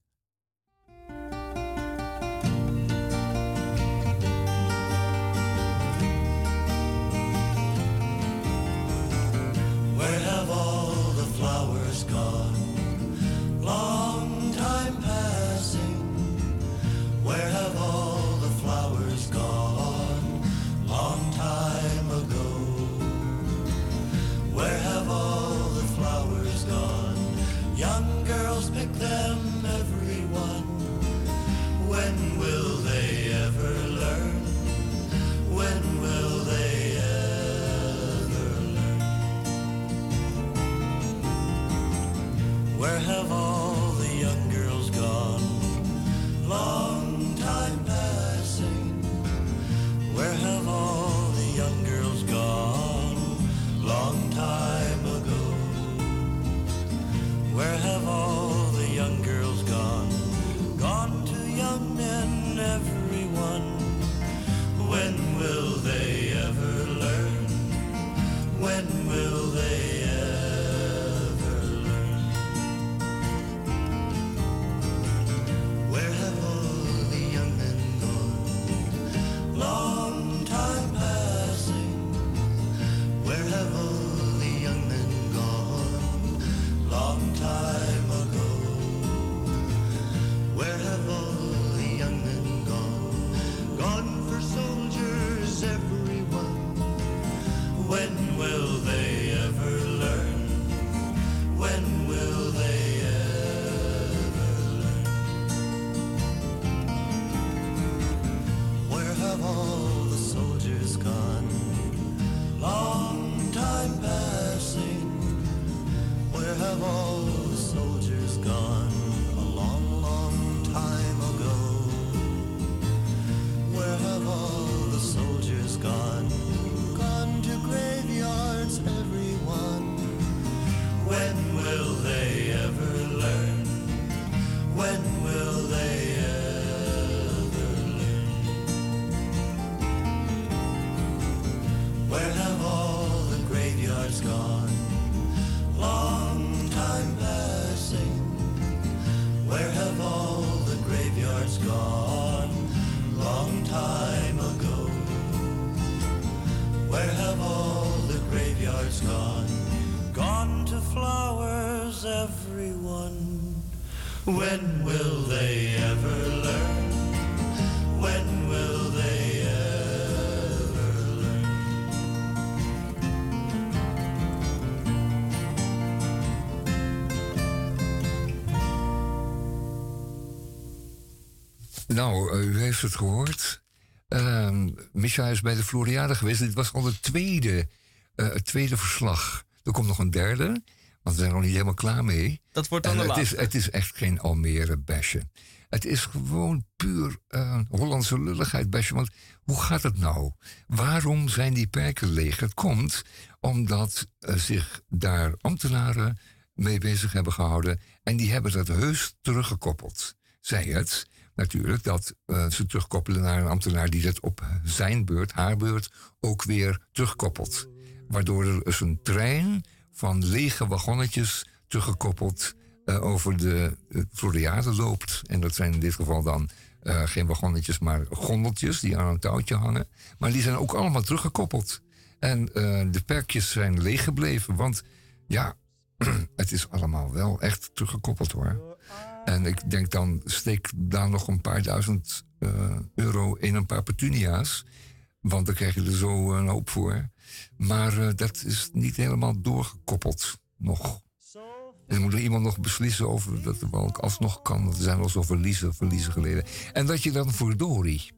Nou, eh, u heeft het gehoord. Ehm Micha is bij de Floriade geweest. Dit was al het tweede, eh, het tweede verslag. Er komt nog een derde, want we zijn nog niet helemaal klaar mee. Dat wordt dan En de het, is, laatste. het is echt geen Almere basje. Het is gewoon puur eh, Hollandse lulligheid basje. Want hoe gaat het nou? Waarom zijn die perken leeg? Het komt omdat zich daar ambtenaren mee bezig hebben gehouden. En die hebben dat heus teruggekoppeld. Zij het natuurlijk dat eh, ze terugkoppelen naar een ambtenaar die dat op zijn beurt, haar beurt, ook weer terugkoppelt. Waardoor er dus een trein van lege wagonnetjes teruggekoppeld eh, over de Floriade loopt. En dat zijn in dit geval dan eh, geen wagonnetjes, maar gondeltjes die aan een touwtje hangen. Maar die zijn ook allemaal teruggekoppeld. En eh, de perkjes zijn leeg gebleven, want ja, het is allemaal wel echt teruggekoppeld hoor. En ik denk dan, steek daar nog een paar duizend eh, euro in een paar petunia's. Want dan krijg je er zo een hoop voor. Maar eh, dat is niet helemaal doorgekoppeld nog. En dan moet er iemand nog beslissen over dat wel alsnog kan. Er zijn wel zo verliezen, verliezen geleden. En dat je dan verdorie,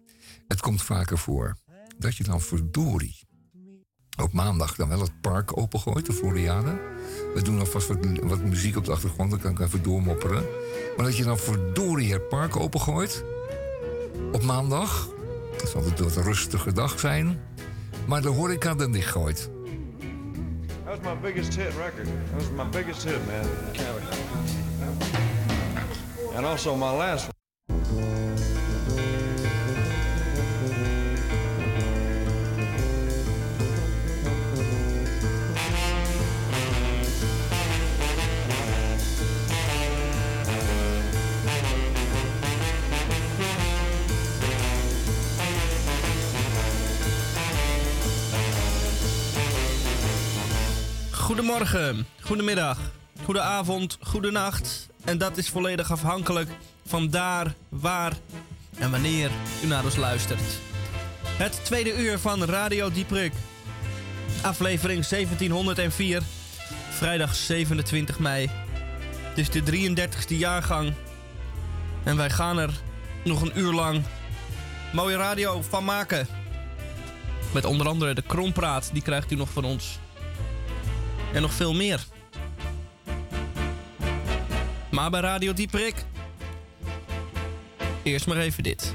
het komt vaker voor, dat je dan verdorie op maandag dan wel het park opengooit, de Floriade. We doen alvast wat, wat muziek op de achtergrond, dan kan ik even doormopperen. Maar dat je dan verdorie het park opengooit op maandag. Dat zal het wat rustige dag zijn. Maar de horeca dan dichtgooit. That was my biggest hit record. That was my biggest hit, man. And also my last one. Goedemorgen, goedemiddag, goedenavond, goedenacht. En dat is volledig afhankelijk van daar, waar en wanneer u naar ons luistert. Het tweede uur van Radio Dieprik. Aflevering 1704. Vrijdag 27 mei. Het is de 33ste jaargang. En wij gaan er nog een uur lang mooie radio van maken. Met onder andere de Krompraat, die krijgt u nog van ons. En nog veel meer. Maar bij Radio Dieperik. Eerst maar even dit.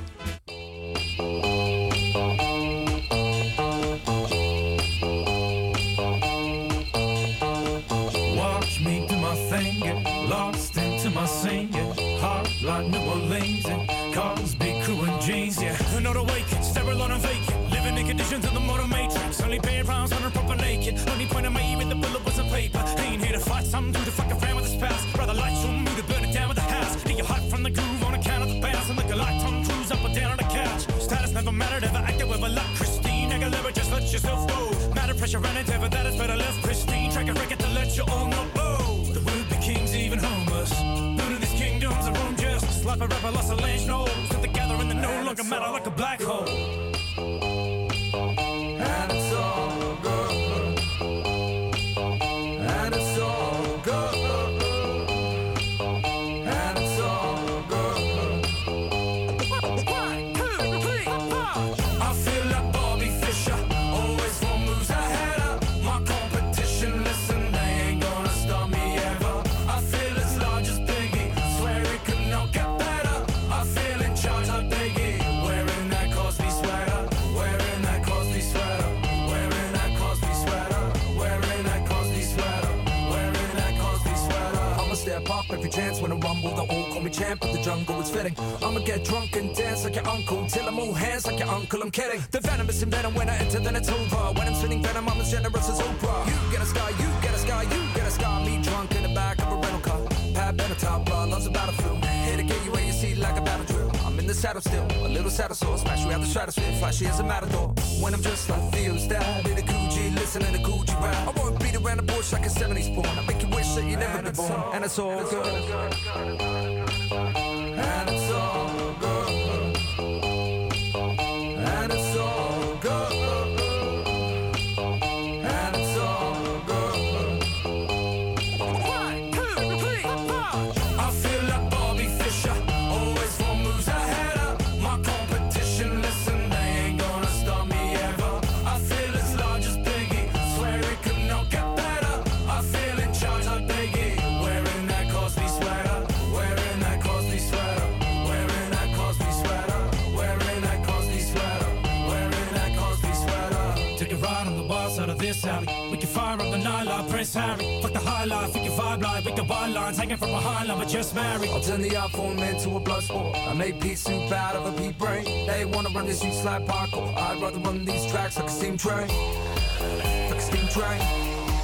Never ever acted with a luck. Christine, Aguilera, just let yourself go. Matter pressure running, ever that is better left pristine. Track a record to let you all know. Oh, the would be kings, even homeless. None of these kingdoms are own just. Slap a rapper, lost a lynch nose. Put together in the no longer matter like a black hole. Call me champ, but the jungle is fitting. I'ma get drunk and dance like your uncle till I move hands like your uncle. I'm kidding. The venomous and venom when I enter, then it's over. When I'm spitting venom, I'm as generous as Oprah. You get a scar, you get a scar, you get a scar. Me drunk in the back of a rental car. Pat Benatar, blood loves a battlefield. Here to get you where you see like a battle drill. I'm in the saddle still, a little saddle sore. Smash you out the stratosphere, flashy as a matador. When I'm just like Theo's dad, in a Gucci, listening to Gucci rap. I won't beat around the bush like a 70s porn. I make you wish that you never been born, and it's all good. Bye. Harry. Fuck the high life, we can vibe life. we can wild lines hanging from behind like we're just married. I'll turn the iPhone into a blood sport. I make pea soup out of a pea brain. They wanna run these streets like parkour. I'd rather run these tracks like a steam train. Like a steam train.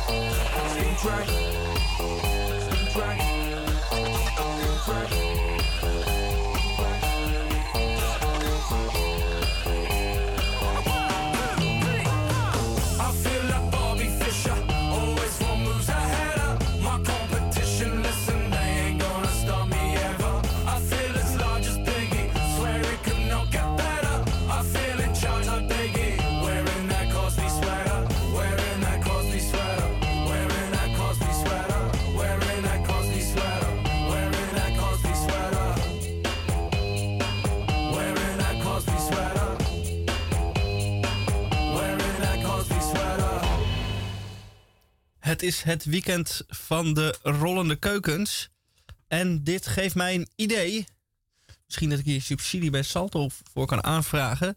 Like a steam train. Steam train. Steam train. I Het is het weekend van de rollende keukens. En dit geeft mij een idee. Misschien dat ik hier subsidie bij Salto voor kan aanvragen.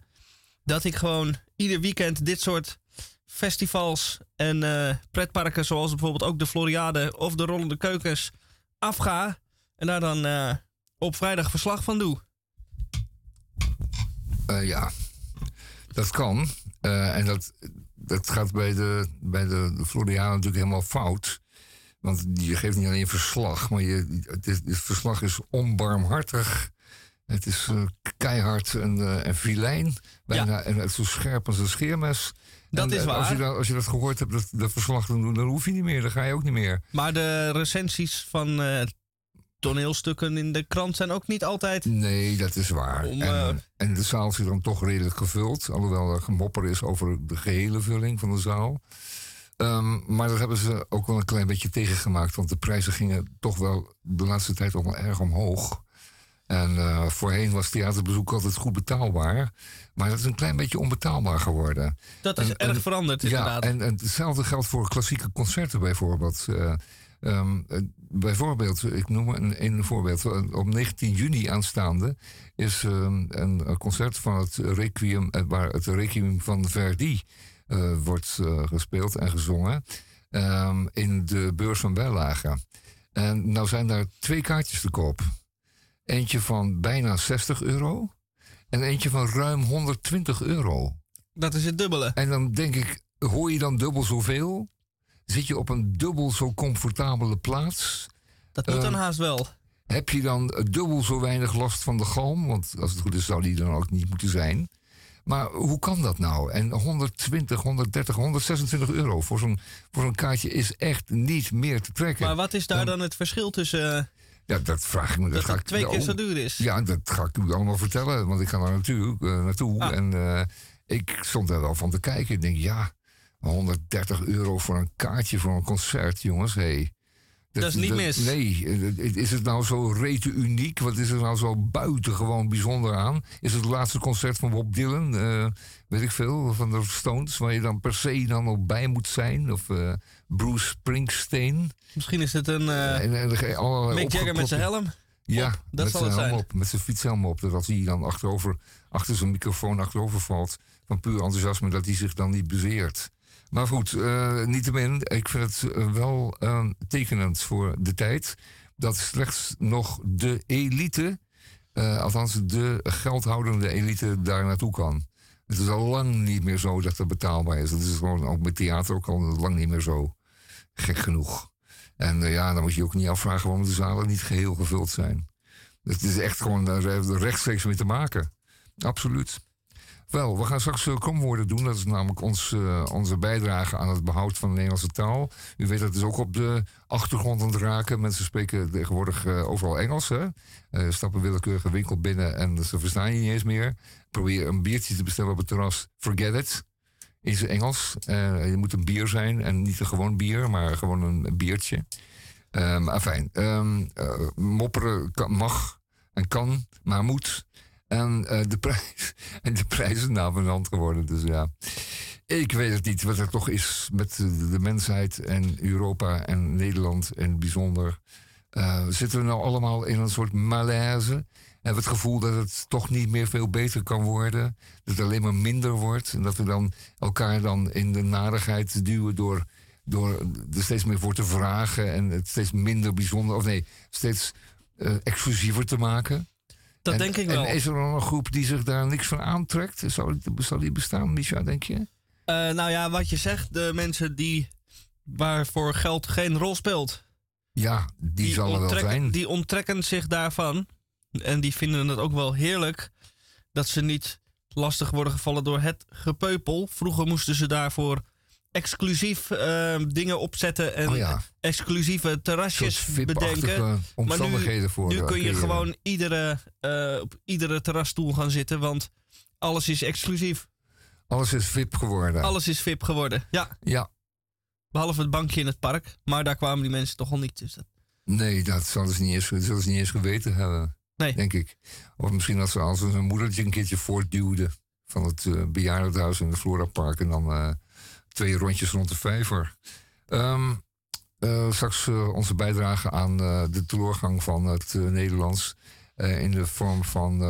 Dat ik gewoon ieder weekend dit soort festivals en eh, pretparken, zoals bijvoorbeeld ook de Floriade of de rollende keukens, afga. En daar dan eh, op vrijdag verslag van doe. Eh, ja, dat kan. En dat, dat gaat bij de, bij de, Floriade natuurlijk helemaal fout. Want je geeft niet alleen verslag, maar je, het, is, het verslag is onbarmhartig. Het is eh, keihard en, eh en. Bijna, En het is zo scherp als een scheermes. Dat En, is eh, Als je, waar. dat, als je dat gehoord hebt, dat, dat verslag doen, dan hoef je niet meer. Dan ga je ook niet meer. Maar de recensies van eh, toneelstukken in de krant zijn ook niet altijd. Nee, dat is waar. Om, en, eh, en de zaal zit dan toch redelijk gevuld. Alhoewel er gemopper is over de gehele vulling van de zaal. Ehm, maar dat hebben ze ook wel een klein beetje tegengemaakt. Want de prijzen gingen toch wel de laatste tijd ook wel erg omhoog. En eh, voorheen was theaterbezoek altijd goed betaalbaar. Maar dat is een klein beetje onbetaalbaar geworden. Dat is En- erg en- veranderd, ja, inderdaad. en, en hetzelfde geldt voor klassieke concerten bijvoorbeeld. Eh, ehm, eh, bijvoorbeeld, ik noem maar een, een voorbeeld. Op 19 juni aanstaande is ehm, een, concert van het Requiem, eh, waar het Requiem van Verdi eh, wordt eh, gespeeld en gezongen. ehm, in de beurs van Bijlage. En nou zijn daar twee kaartjes te koop. Eentje van bijna 60 euro. En eentje van ruim 120 euro. Dat is het dubbele. En dan denk ik, hoor je dan dubbel zoveel? Zit je op een dubbel zo comfortabele plaats? Dat moet Eh, dan haast wel. Heb je dan dubbel zo weinig last van de galm? Want als het goed is, zou die dan ook niet moeten zijn. Maar hoe kan dat nou? En 120, 130, 126 euro voor zo'n voor zo'n kaartje is echt niet meer te trekken. Maar wat is daar Dan- dan het verschil tussen eh, Ja, dat vraag ik me. Dat, dat ga ik, twee keer zo duur is? Ja, dat ga ik u allemaal vertellen. Want ik ga daar natuurlijk eh, naartoe. Ah. En eh, ik stond daar wel van te kijken. Ik denk, ja, 130 euro voor een kaartje voor een concert, jongens. Hey, Dat is niet mis. Nee, eh, is het nou zo rete uniek? Wat is er nou zo buitengewoon bijzonder aan? Is het het laatste concert van Bob Dylan? eh, weet ik veel, van de Stones, waar je dan per se dan ook bij moet zijn? Of eh, Bruce Springsteen? Misschien is het een eh En- en Mick Jagger met zijn helm. ja, Op, dat met zal zijn het helm zijn. op, met zijn fietshelm op. Dat als hij dan achterover, achter zijn microfoon achterover valt, van puur enthousiasme, dat hij zich dan niet bezeert. Maar goed, eh niettemin, ik vind het eh, wel eh, tekenend voor de tijd dat slechts nog de elite, eh, althans de geldhoudende elite, daar naartoe kan. Het is al lang niet meer zo dat dat betaalbaar is. Dat is gewoon ook met theater ook al lang niet meer zo. Gek genoeg. En ja, dan moet je ook niet afvragen waarom de zalen niet geheel gevuld zijn. Het is echt gewoon er rechtstreeks mee te maken. Absoluut. Wel, we gaan straks uh, komwoorden doen. Dat is namelijk ons, eh, onze bijdrage aan het behoud van de Nederlandse taal. U weet dat is ook op de achtergrond aan het raken. Mensen spreken tegenwoordig eh, overal Engels. Hè? Eh, stappen willekeurige winkel binnen en ze verstaan je niet eens meer. Probeer een biertje te bestellen op het terras. Forget it. Zijn Engels. Eh, je moet een bier zijn en niet een gewoon bier, maar gewoon een biertje. Um, afijn, ehm, eh, mopperen mag en kan, maar moet. En, eh, de, prijs, en de prijs is navenant geworden. Dus ja, ik weet het niet wat er toch is met de, mensheid en Europa en Nederland het bijzonder. Eh, zitten we nou allemaal in een soort malaise? Hebben we het gevoel dat het toch niet meer veel beter kan worden? Dat het alleen maar minder wordt? En dat we dan elkaar dan in de narigheid duwen door, door er steeds meer voor te vragen en het steeds minder bijzonder, of nee, steeds eh, exclusiever te maken? Dat En- denk ik wel. En is er dan een groep die zich daar niks van aantrekt? Zou die, bestaan, Misha, denk je? Eh, nou ja, wat je zegt, de mensen die waarvoor geld geen rol speelt. Ja, die, zal er wel zijn. Die onttrekken zich daarvan. En die vinden het ook wel heerlijk dat ze niet lastig worden gevallen door het gepeupel. Vroeger moesten ze daarvoor exclusief eh, dingen opzetten en Oh ja. exclusieve terrasjes bedenken. omstandigheden voor, nu eh, kun je creëren. gewoon iedere, eh, op iedere terrasstoel gaan zitten, want alles is exclusief. Alles is VIP geworden. Alles is VIP geworden. Ja, Ja, behalve het bankje in het park. Maar daar kwamen die mensen toch al niet. Dus dat... nee, dat zullen ze niet eens, zullen ze niet eens geweten hebben. Nee. Denk ik. Of misschien als ze als hun moedertje een keertje voortduwde van het eh bejaardenhuis in de Florapark en dan eh, twee rondjes rond de vijver. Eh, straks eh, onze bijdrage aan eh, de teleurgang van het Nederlands in de vorm van,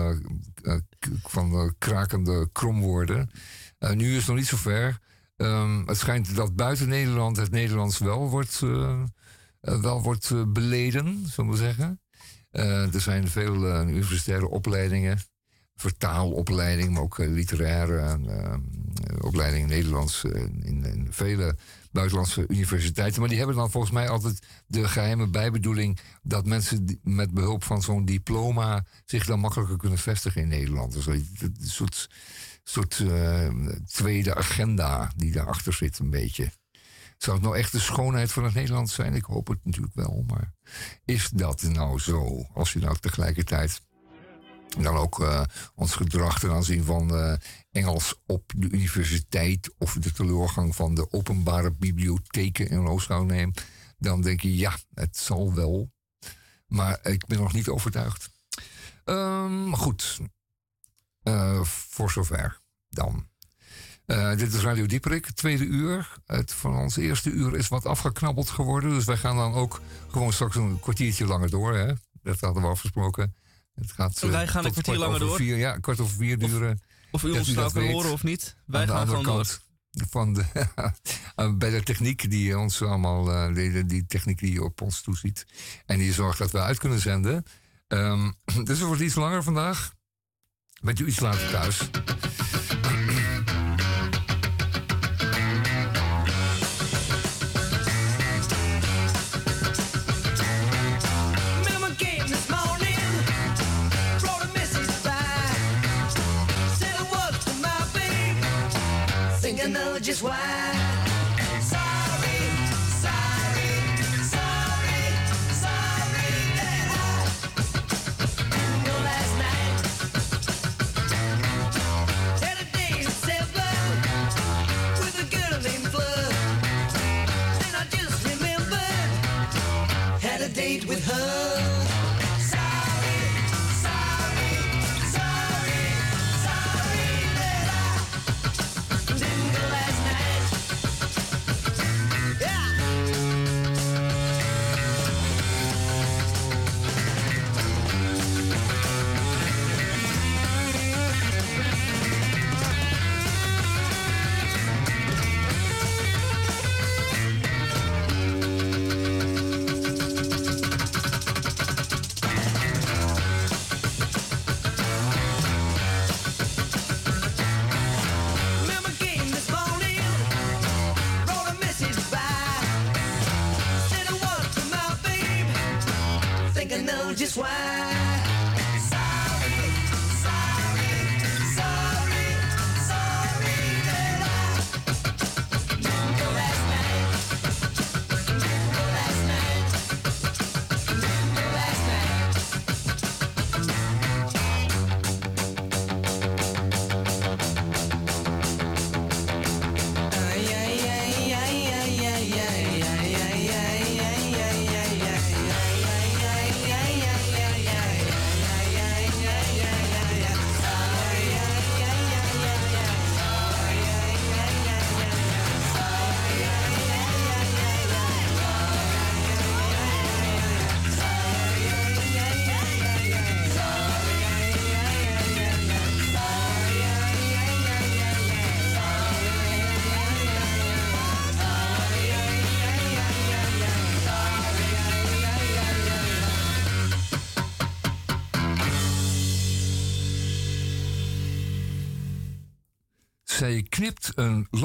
van krakende kromwoorden. Nu is het nog niet zover. Ehm, het schijnt dat buiten Nederland het Nederlands wel wordt, wel wordt beleden, zullen we zeggen. Er zijn veel universitaire opleidingen, vertaalopleidingen, maar ook eh, literaire en, eh, opleidingen Nederlands eh, in, in vele buitenlandse universiteiten. Maar die hebben dan volgens mij altijd de geheime bijbedoeling dat mensen met behulp van zo'n diploma zich dan makkelijker kunnen vestigen in Nederland. Dus een soort, soort tweede agenda die daarachter zit, een beetje. Zou het nou echt de schoonheid van het Nederlands zijn? Ik hoop het natuurlijk wel, maar is dat nou zo? Als je nou tegelijkertijd dan ook eh, ons gedrag ten aanzien van eh, Engels op de universiteit of de teleurgang van de openbare bibliotheken in oogschouw neemt, dan denk je ja, het zal wel. Maar ik ben nog niet overtuigd. Ehm, goed, Eh, voor zover dan. Dit is Radio Dieperik, tweede uur. Het van ons eerste uur is wat afgeknabbeld geworden. Dus wij gaan dan ook gewoon straks een kwartiertje langer door. Hè? Dat hadden we afgesproken. Het gaat, eh, Wij gaan een kwartier kwart langer door? Vier, ja, kwart over vier duren. Of u Dat ons nou kan horen of niet. Wij Aan de gaan andere gewoon door. kant van de, eh, bij de techniek die ons allemaal, eh, die, die techniek die op ons toeziet. En die zorgt dat we uit kunnen zenden. Ehm, dus het wordt iets langer vandaag. Bent u iets later thuis? is why.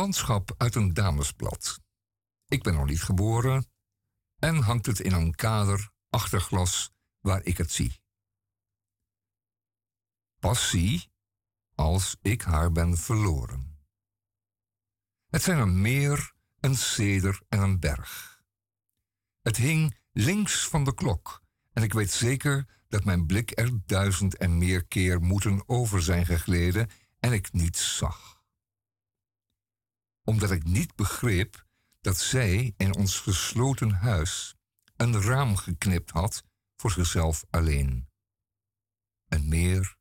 Landschap uit een damesblad. Ik ben nog niet geboren en hangt het in een kader achter glas waar ik het zie. Pas zie als ik haar ben verloren. Het zijn een meer, een ceder en een berg. Het hing links van de klok en ik weet zeker dat mijn blik er duizend en meer keer moeten over zijn gegleden en ik niets zag. Omdat ik niet begreep dat zij in ons gesloten huis een raam geknipt had voor zichzelf alleen. Een meer,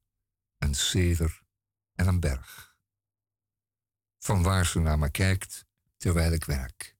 een ceder en een berg. Van waar ze naar me kijkt terwijl ik werk.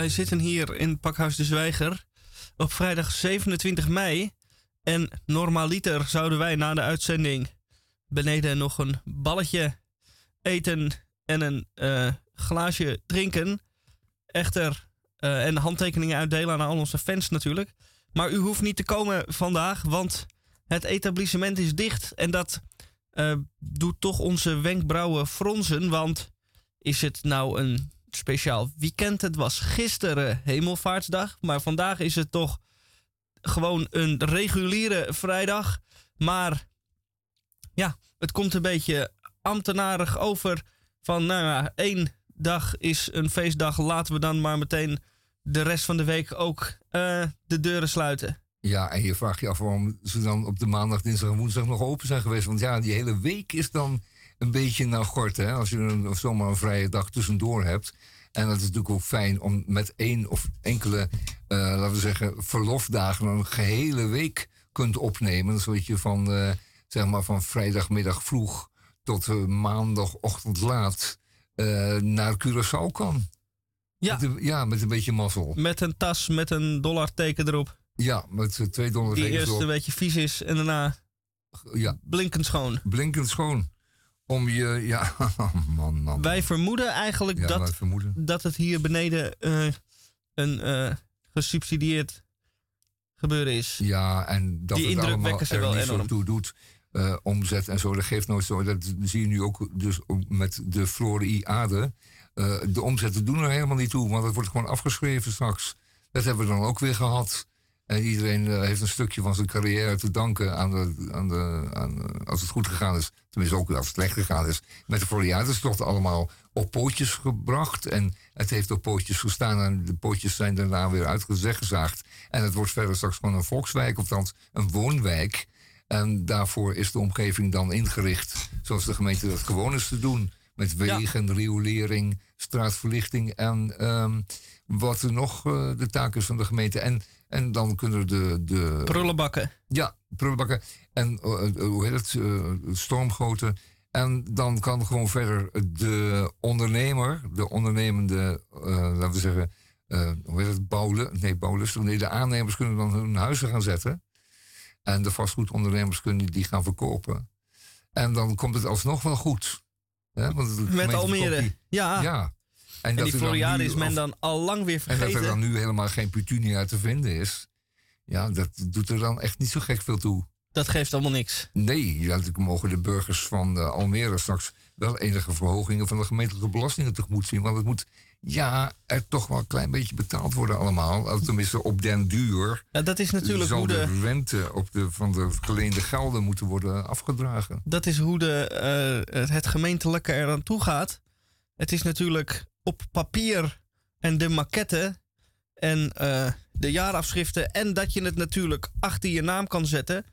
Wij zitten hier in Pakhuis de Zwijger op vrijdag 27 mei. En normaliter zouden wij na de uitzending beneden nog een balletje eten en een eh, glaasje drinken. Echter, eh, en handtekeningen uitdelen aan al onze fans natuurlijk. Maar u hoeft niet te komen vandaag, want het etablissement is dicht. En dat eh, doet toch onze wenkbrauwen fronsen. Want is het nou een speciaal weekend? Het was gisteren Hemelvaartsdag. Maar vandaag is het toch gewoon een reguliere vrijdag. Maar ja, het komt een beetje ambtenarig over. Van nou ja, één dag is een feestdag. Laten we dan maar meteen de rest van de week ook eh, de deuren sluiten. Ja, en je vraagt je af waarom ze dan op de maandag, dinsdag en woensdag nog open zijn geweest. Want ja, die hele week is dan een beetje naar gort, hè. Als je een, zomaar een vrije dag tussendoor hebt. En dat is natuurlijk ook fijn om met één of enkele, eh, laten we zeggen, verlofdagen een gehele week kunt opnemen. Zodat je van, eh, zeg maar, van vrijdagmiddag vroeg tot eh, maandagochtend laat naar Curaçao kan. Ja. Met een, ja, met een beetje mazzel. Met een tas met een dollarteken erop. Ja, met twee dollar Die eerst erop. een beetje vies is en daarna Ja, blinkend schoon. blinkend schoon. Om je, ja, man, man. Wij vermoeden eigenlijk ja, dat, vermoeden. dat het hier beneden eh, een eh, gesubsidieerd gebeuren is. Ja, en dat Die het indruk allemaal wekken ze er wel niet zo toe doet. eh, omzet en zo, dat geeft nooit zo. Dat zie je nu ook dus met de Flori Ade. Eh, de omzetten doen er helemaal niet toe, want het wordt gewoon afgeschreven straks. Dat hebben we dan ook weer gehad. En iedereen eh, heeft een stukje van zijn carrière te danken aan de, aan de, aan, eh, als het goed gegaan is. Tenminste ook als het slecht gegaan is. Met de toch allemaal op pootjes gebracht. En het heeft op pootjes gestaan en de pootjes zijn daarna weer uitgezaagd. En het wordt verder straks gewoon een volkswijk, of althans een woonwijk. En daarvoor is de omgeving dan ingericht zoals de gemeente dat gewoon is te doen. Met wegen, riolering, straatverlichting en ehm, wat er nog eh, de taak is van de gemeente. En, en dan kunnen de, de, Prullenbakken. ja, prullenbakken en eh, eh, hoe heet het, eh, stormgoten. En dan kan gewoon verder de ondernemer, de ondernemende, laten we zeggen, hoe heet het, bouwle, nee, bouwlust, nee, de aannemers kunnen dan hun huizen gaan zetten. En de vastgoedondernemers kunnen die gaan verkopen. En dan komt het alsnog wel goed. Hè? Want Met Almere. die- Ja. ja. En, dat die Floriade is men dan al lang weer En dat er vergeten. dan nu helemaal geen petunia te vinden is. Ja, dat doet er dan echt niet zo gek veel toe. Dat geeft allemaal niks. Nee, natuurlijk mogen de burgers van eh, Almere straks wel enige verhogingen van de gemeentelijke belastingen tegemoet zien. Want het moet, ja, er toch wel een klein beetje betaald worden allemaal. Tenminste, op den duur. Ja, dat is natuurlijk hoe de de, rente op de, van de geleende gelden moeten worden afgedragen. dat is hoe de, eh, het gemeentelijke er aan toe gaat. Het is natuurlijk op papier en de maquette en eh, de jaarafschriften. En dat je het natuurlijk achter je naam kan zetten.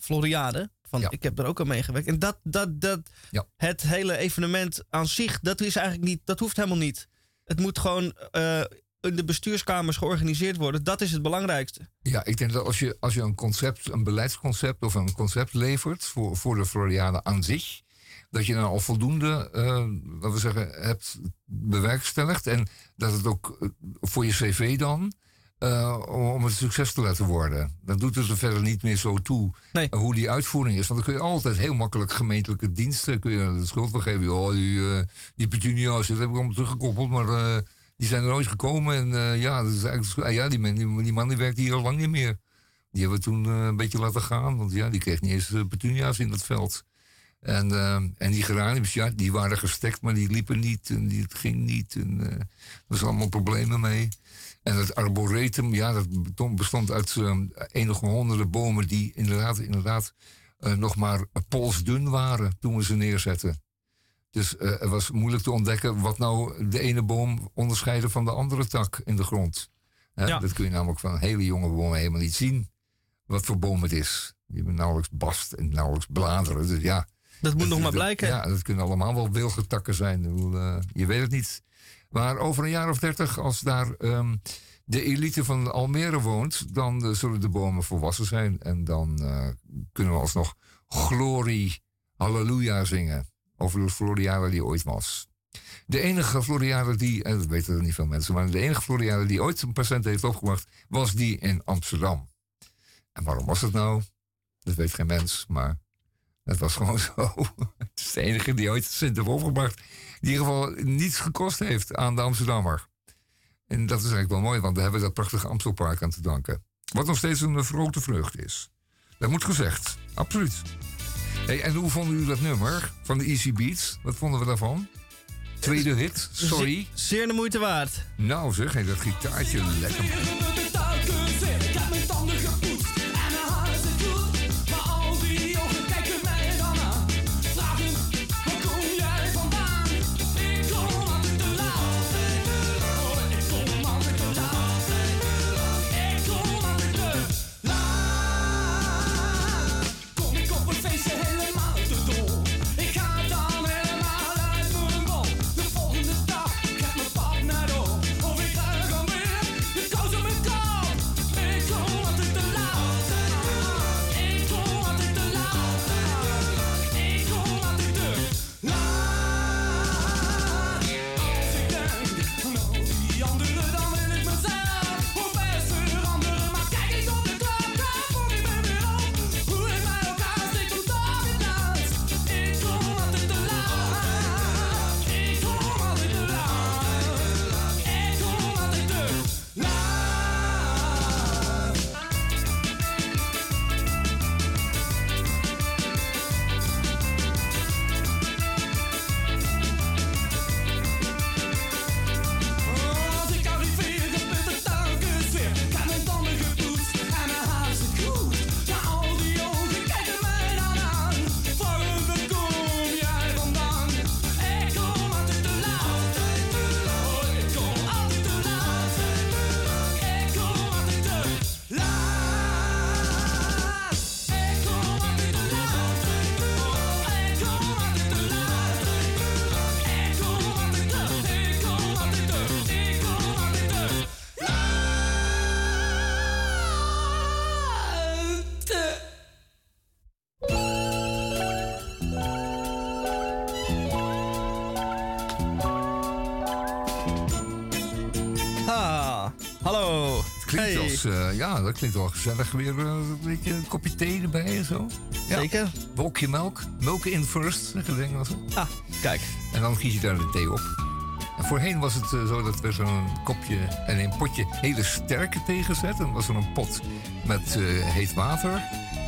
Floriade. Van, Ik heb er ook aan meegewerkt. En dat, dat, dat Ja. het hele evenement aan zich, dat is eigenlijk niet, dat hoeft helemaal niet. Het moet gewoon eh, in de bestuurskamers georganiseerd worden. Dat is het belangrijkste. Ja, ik denk dat als je, als je een concept, een beleidsconcept of een concept levert voor, voor de Floriade aan zich, dat je dan al voldoende, eh, laten we zeggen, hebt bewerkstelligd. En dat het ook eh, voor je cv dan, eh, om een succes te laten worden. Dan doet het er verder niet meer zo toe hoe die uitvoering is. Want dan kun je altijd heel makkelijk gemeentelijke diensten kun je de schuld van geven. Oh, die, die petunia's, dat heb ik allemaal teruggekoppeld, maar die zijn er nooit gekomen. En ja, dat is eigenlijk, ah, ja die, man, die, die man die werkt hier al lang niet meer. Die hebben we toen een beetje laten gaan, want ja, die kreeg niet eens petunia's in dat veld. En, eh, en die geraniums, ja, die waren gestekt, maar die liepen niet en die, het ging niet. En eh, er was allemaal problemen mee. En het arboretum, ja, dat bestond uit eh, enige honderden bomen die inderdaad, inderdaad eh, nog maar polsdun waren toen we ze neerzetten. Dus eh, het was moeilijk te ontdekken wat nou de ene boom onderscheidde van de andere tak in de grond. Ja. Dat kun je namelijk van hele jonge bomen helemaal niet zien. Wat voor boom het is. Die hebben nauwelijks bast en nauwelijks bladeren. Dus ja. Dat moet nog maar blijken. Ja, dat kunnen allemaal wel wilgetakken zijn. Eh, je weet het niet. Maar over een jaar of dertig, als daar ehm, de elite van Almere woont, dan eh, zullen de bomen volwassen zijn. En dan eh, kunnen we alsnog glorie, halleluja zingen. Over de Floriade die ooit was. De enige Floriade die, en dat weten er niet veel mensen, maar de enige Floriade die ooit een patiënt heeft opgebracht, was die in Amsterdam. En waarom was het nou? Dat weet geen mens, maar het was gewoon zo. Het is de enige die ooit cent heeft opgebracht. Die in ieder geval niets gekost heeft aan de Amsterdammer. En dat is eigenlijk wel mooi, want we hebben dat prachtige Amstelpark aan te danken. Wat nog steeds een grote vreugde is. Dat moet gezegd, absoluut. Hey, en hoe vonden jullie dat nummer van de Easy Beats? Wat vonden we daarvan? Tweede hit, sorry. Ze- zeer de moeite waard. Nou zeg, hey, dat gitaartje lekker. Dus eh, ja, dat klinkt wel gezellig. Weer eh, een beetje een kopje thee erbij en zo. Ja. Zeker. Wolkje melk. Milk in first, zeggen de Engelsen. Ah, kijk. En dan giet je daar de thee op. En voorheen was het eh, zo dat er zo'n kopje en een potje hele sterke thee gezet. En dan was er een pot met heet water.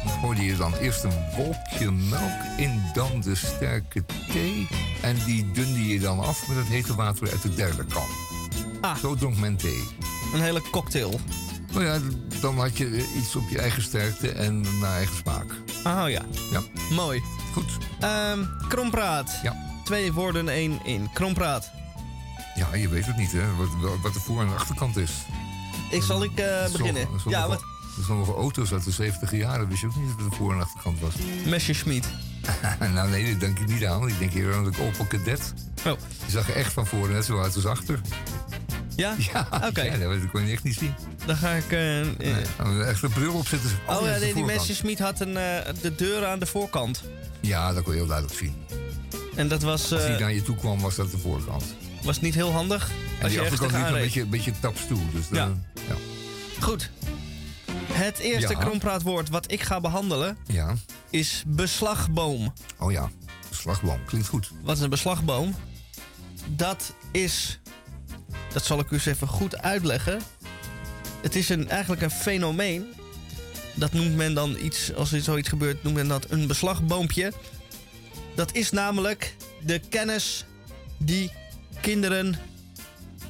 Dan gooide je dan eerst een wolkje melk in, dan de sterke thee. En die dunde je dan af met het hete water uit de derde kan. Ah. Zo dronk men thee. Een hele cocktail. Nou ja, dan had je iets op je eigen sterkte en naar eigen smaak. Oh ja. Ja. Mooi. Goed. Ehm krompraat. Ja. Twee woorden, één in. Krompraat. Ja, je weet het niet, hè, wat, wat de voor- en de achterkant is. Ik zal ik eh, beginnen. Ja, Ja, wat? Er zijn nog auto's uit de 70 jaren, wist je ook niet dat het de voor- en achterkant was. Messerschmitt. nou nee, dat denk ik niet aan. Ik denk hier aan de Opel Cadet. Oh. Die zag er echt van voren net zo uit als achter. Ja? Ja, Oké. ja, dat kon je echt niet zien. Dan ga ik... eh, eh, Nou, echt een bril opzetten. Oh ja, nee, die voorkant. Messerschmitt had een, eh, de deur aan de voorkant. Ja, dat kon je heel duidelijk zien. En dat was, Als eh, hij naar je toe kwam, was dat de voorkant. was niet heel handig. En Als die achterkant liep een beetje, een beetje tapstoel. Dus Ja. dan- ja. Goed. Het eerste Ja. krompraatwoord wat ik ga behandelen ja. is beslagboom. Oh ja, slagboom. Klinkt goed. Wat is een beslagboom? Dat is, dat zal ik u eens even goed uitleggen. Het is een, eigenlijk een fenomeen. Dat noemt men dan iets, als er zoiets gebeurt, noemt men dat een beslagboompje. Dat is namelijk de kennis die kinderen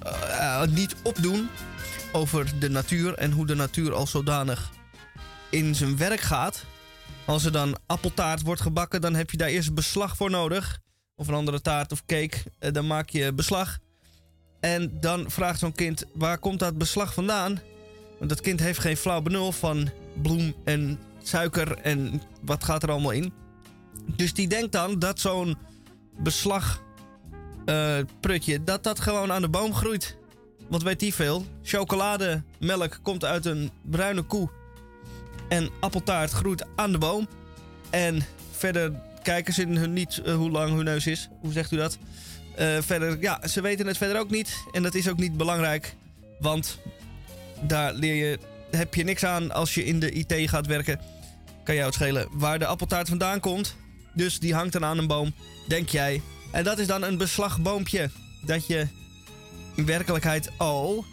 eh, eh, niet opdoen over de natuur en hoe de natuur als zodanig in zijn werk gaat. Als er dan appeltaart wordt gebakken, dan heb je daar eerst beslag voor nodig. Of een andere taart of cake, eh, dan maak je beslag. En dan vraagt zo'n kind, waar komt dat beslag vandaan? Want dat kind heeft geen flauw benul van bloem en suiker en wat gaat er allemaal in. Dus die denkt dan dat zo'n beslag eh, prutje, dat dat gewoon aan de boom groeit. Want weet die veel? Chocolademelk komt uit een bruine koe. En appeltaart groeit aan de boom. En verder kijken ze hun niet eh, hoe lang hun neus is. Hoe zegt u dat? Eh, verder, ja, ze weten het verder ook niet. En dat is ook niet belangrijk. Want daar leer je, heb je niks aan als je in de IT gaat werken. Kan jou het schelen waar de appeltaart vandaan komt. Dus die hangt dan aan een boom, denk jij. En dat is dan een beslagboompje. Dat je in werkelijkheid, oh,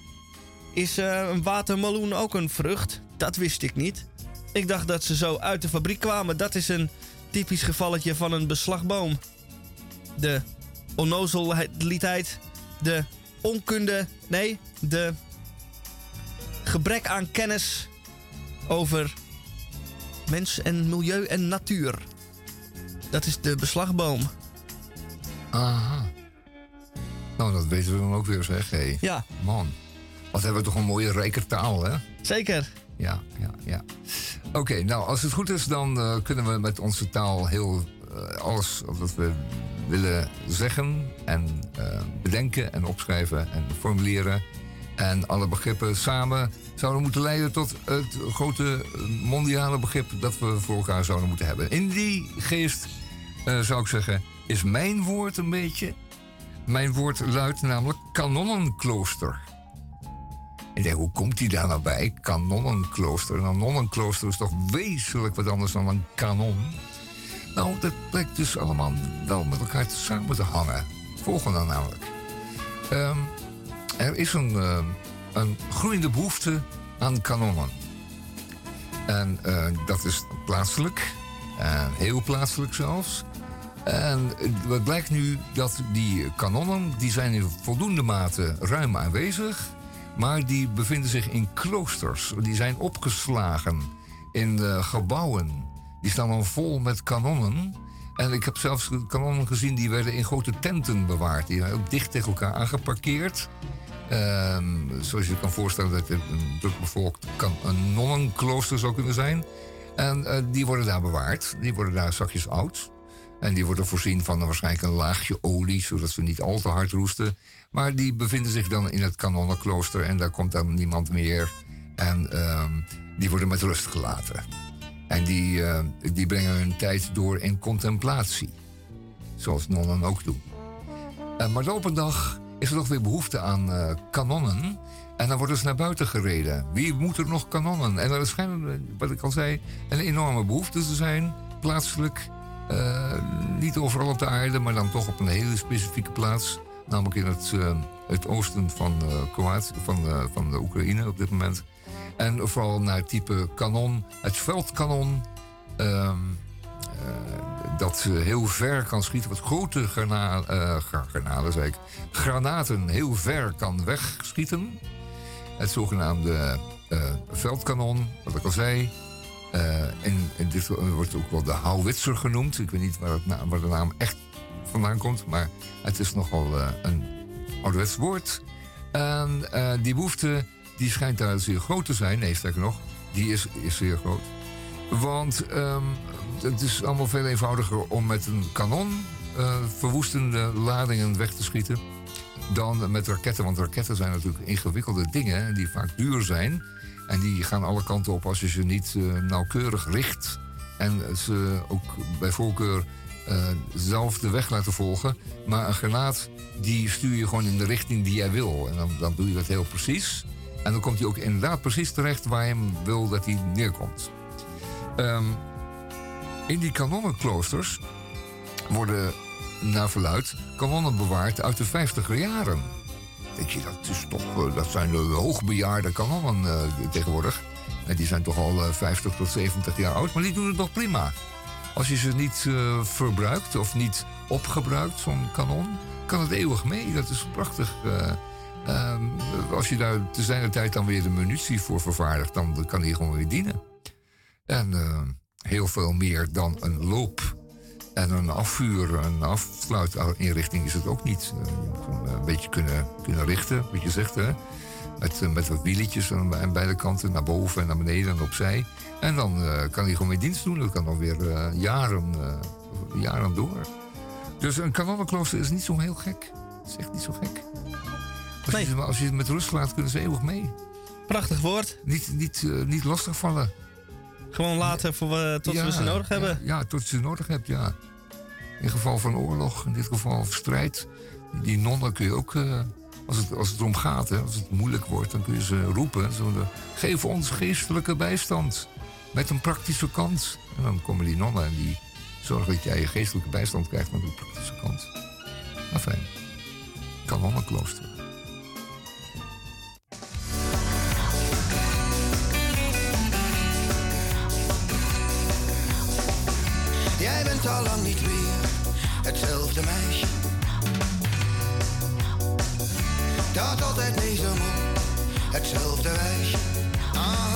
is eh, een watermeloen ook een vrucht? Dat wist ik niet. Ik dacht dat ze zo uit de fabriek kwamen. Dat is een typisch gevalletje van een beslagboom. De onnozelheid, de onkunde, nee, de gebrek aan kennis over mens en milieu en natuur. Dat is de beslagboom. Aha. Nou, dat weten we dan ook weer, zeg. Hey. Ja. Man, wat hebben we toch een mooie rijke taal, hè? Zeker. Ja, ja, ja. Oké, nou, als het goed is, dan eh, kunnen we met onze taal heel eh, alles wat we willen zeggen en eh, bedenken en opschrijven en formuleren. En alle begrippen samen zouden moeten leiden tot het grote mondiale begrip dat we voor elkaar zouden moeten hebben. In die geest eh, zou ik zeggen, is mijn woord een beetje. Mijn woord luidt namelijk kanonnenklooster. Ik denk, hoe komt die daar nou bij? Kanonnenklooster. Nou, nonnenklooster is toch wezenlijk wat anders dan een kanon? Nou, dat blijkt dus allemaal wel met elkaar samen te hangen. Volgende namelijk. Ehm, er is een, ehm, een groeiende behoefte aan kanonnen. En eh, dat is plaatselijk. En heel plaatselijk zelfs. En het blijkt nu dat die kanonnen, die zijn in voldoende mate ruim aanwezig. Maar die bevinden zich in kloosters. Die zijn opgeslagen in eh, gebouwen. Die staan dan vol met kanonnen. En ik heb zelfs kanonnen gezien die werden in grote tenten bewaard. Die waren ook dicht tegen elkaar aangeparkeerd. Ehm, zoals je kan voorstellen dat het een druk bevolkt kan een nonnenklooster zou kunnen zijn. En eh, die worden daar bewaard. Die worden daar zakjes oud. En die worden voorzien van waarschijnlijk een laagje olie, zodat ze niet al te hard roesten. Maar die bevinden zich dan in het kanonnenklooster en daar komt dan niemand meer. En ehm, die worden met rust gelaten. En die, eh, die brengen hun tijd door in contemplatie. Zoals nonnen ook doen. Eh, maar op een dag is er toch weer behoefte aan eh, kanonnen. En dan worden ze naar buiten gereden. Wie moet er nog kanonnen? En er schijnt, wat ik al zei, een enorme behoefte te zijn, plaatselijk. Eh, niet overal op de aarde, maar dan toch op een hele specifieke plaats. Namelijk in het, eh, het oosten van, Kroatië, van, van de Oekraïne op dit moment. En vooral naar type kanon, het veldkanon. ehm, eh, dat eh, heel ver kan schieten. Wat grote grana eh, gra- granaten, zei ik. Granaten heel ver kan wegschieten. Het zogenaamde eh, veldkanon, wat ik al zei. En, dit wordt ook wel de houwitser genoemd. Ik weet niet waar, het na- waar de naam echt vandaan komt. Maar het is nogal een ouderwets woord. En die behoefte die schijnt daar zeer groot te zijn. Nee, sterker nog, die is, is zeer groot. Want ehm, het is allemaal veel eenvoudiger om met een kanon eh, verwoestende ladingen weg te schieten. dan met raketten. Want raketten zijn natuurlijk ingewikkelde dingen en die vaak duur zijn. En die gaan alle kanten op als je ze niet eh, nauwkeurig richt. En ze ook bij voorkeur eh, zelf de weg laten volgen. Maar een granaat die stuur je gewoon in de richting die jij wil. En dan, dan doe je dat heel precies. En dan komt hij ook inderdaad precies terecht waar je hem wil dat hij neerkomt. Ehm, in die kanonnenkloosters worden naar verluid kanonnen bewaard uit de 50er jaren. Denk je, dat, is toch, eh, dat zijn de hoogbejaarde kanonnen eh, tegenwoordig. En die zijn toch al eh, 50 tot 70 jaar oud, maar die doen het nog prima. Als je ze niet eh, verbruikt of niet opgebruikt, zo'n kanon, kan het eeuwig mee. Dat is prachtig. eh. Ehm, als je daar te zijner tijd dan weer de munitie voor vervaardigt, dan kan die gewoon weer dienen. En eh, heel veel meer dan een loop en een afvuur, een afsluitinrichting is het ook niet. Eh, je moet hem een beetje kunnen, kunnen richten, wat je zegt, hè. Met, eh, met wat wieletjes aan, aan beide kanten, naar boven en naar beneden en opzij. En dan eh, kan hij gewoon weer dienst doen. Dat kan dan weer eh, jaren, eh, jaren door. Dus een kanonnenklooster is niet zo heel gek. Het is echt niet zo gek. Als, je, als je het met rust laat, kunnen ze eeuwig mee. Prachtig woord. Niet, niet, eh, niet lastigvallen. Gewoon laten voor we, tot we ze nodig hebben. Ja, ja, tot je ze nodig hebt, ja. In geval van oorlog, in dit geval strijd. Die nonnen kun je ook, eh, als, het, als het erom gaat, hè, als het moeilijk wordt, dan kun je ze roepen. Zo Geef ons geestelijke bijstand. Met een praktische kant. En dan komen die nonnen en die zorgen dat jij je geestelijke bijstand krijgt met een praktische kant. Maar fijn. Kanonnenklooster. Jij bent al lang niet meer hetzelfde meisje. Dat altijd mee zo mooi, hetzelfde wijsje. Ah.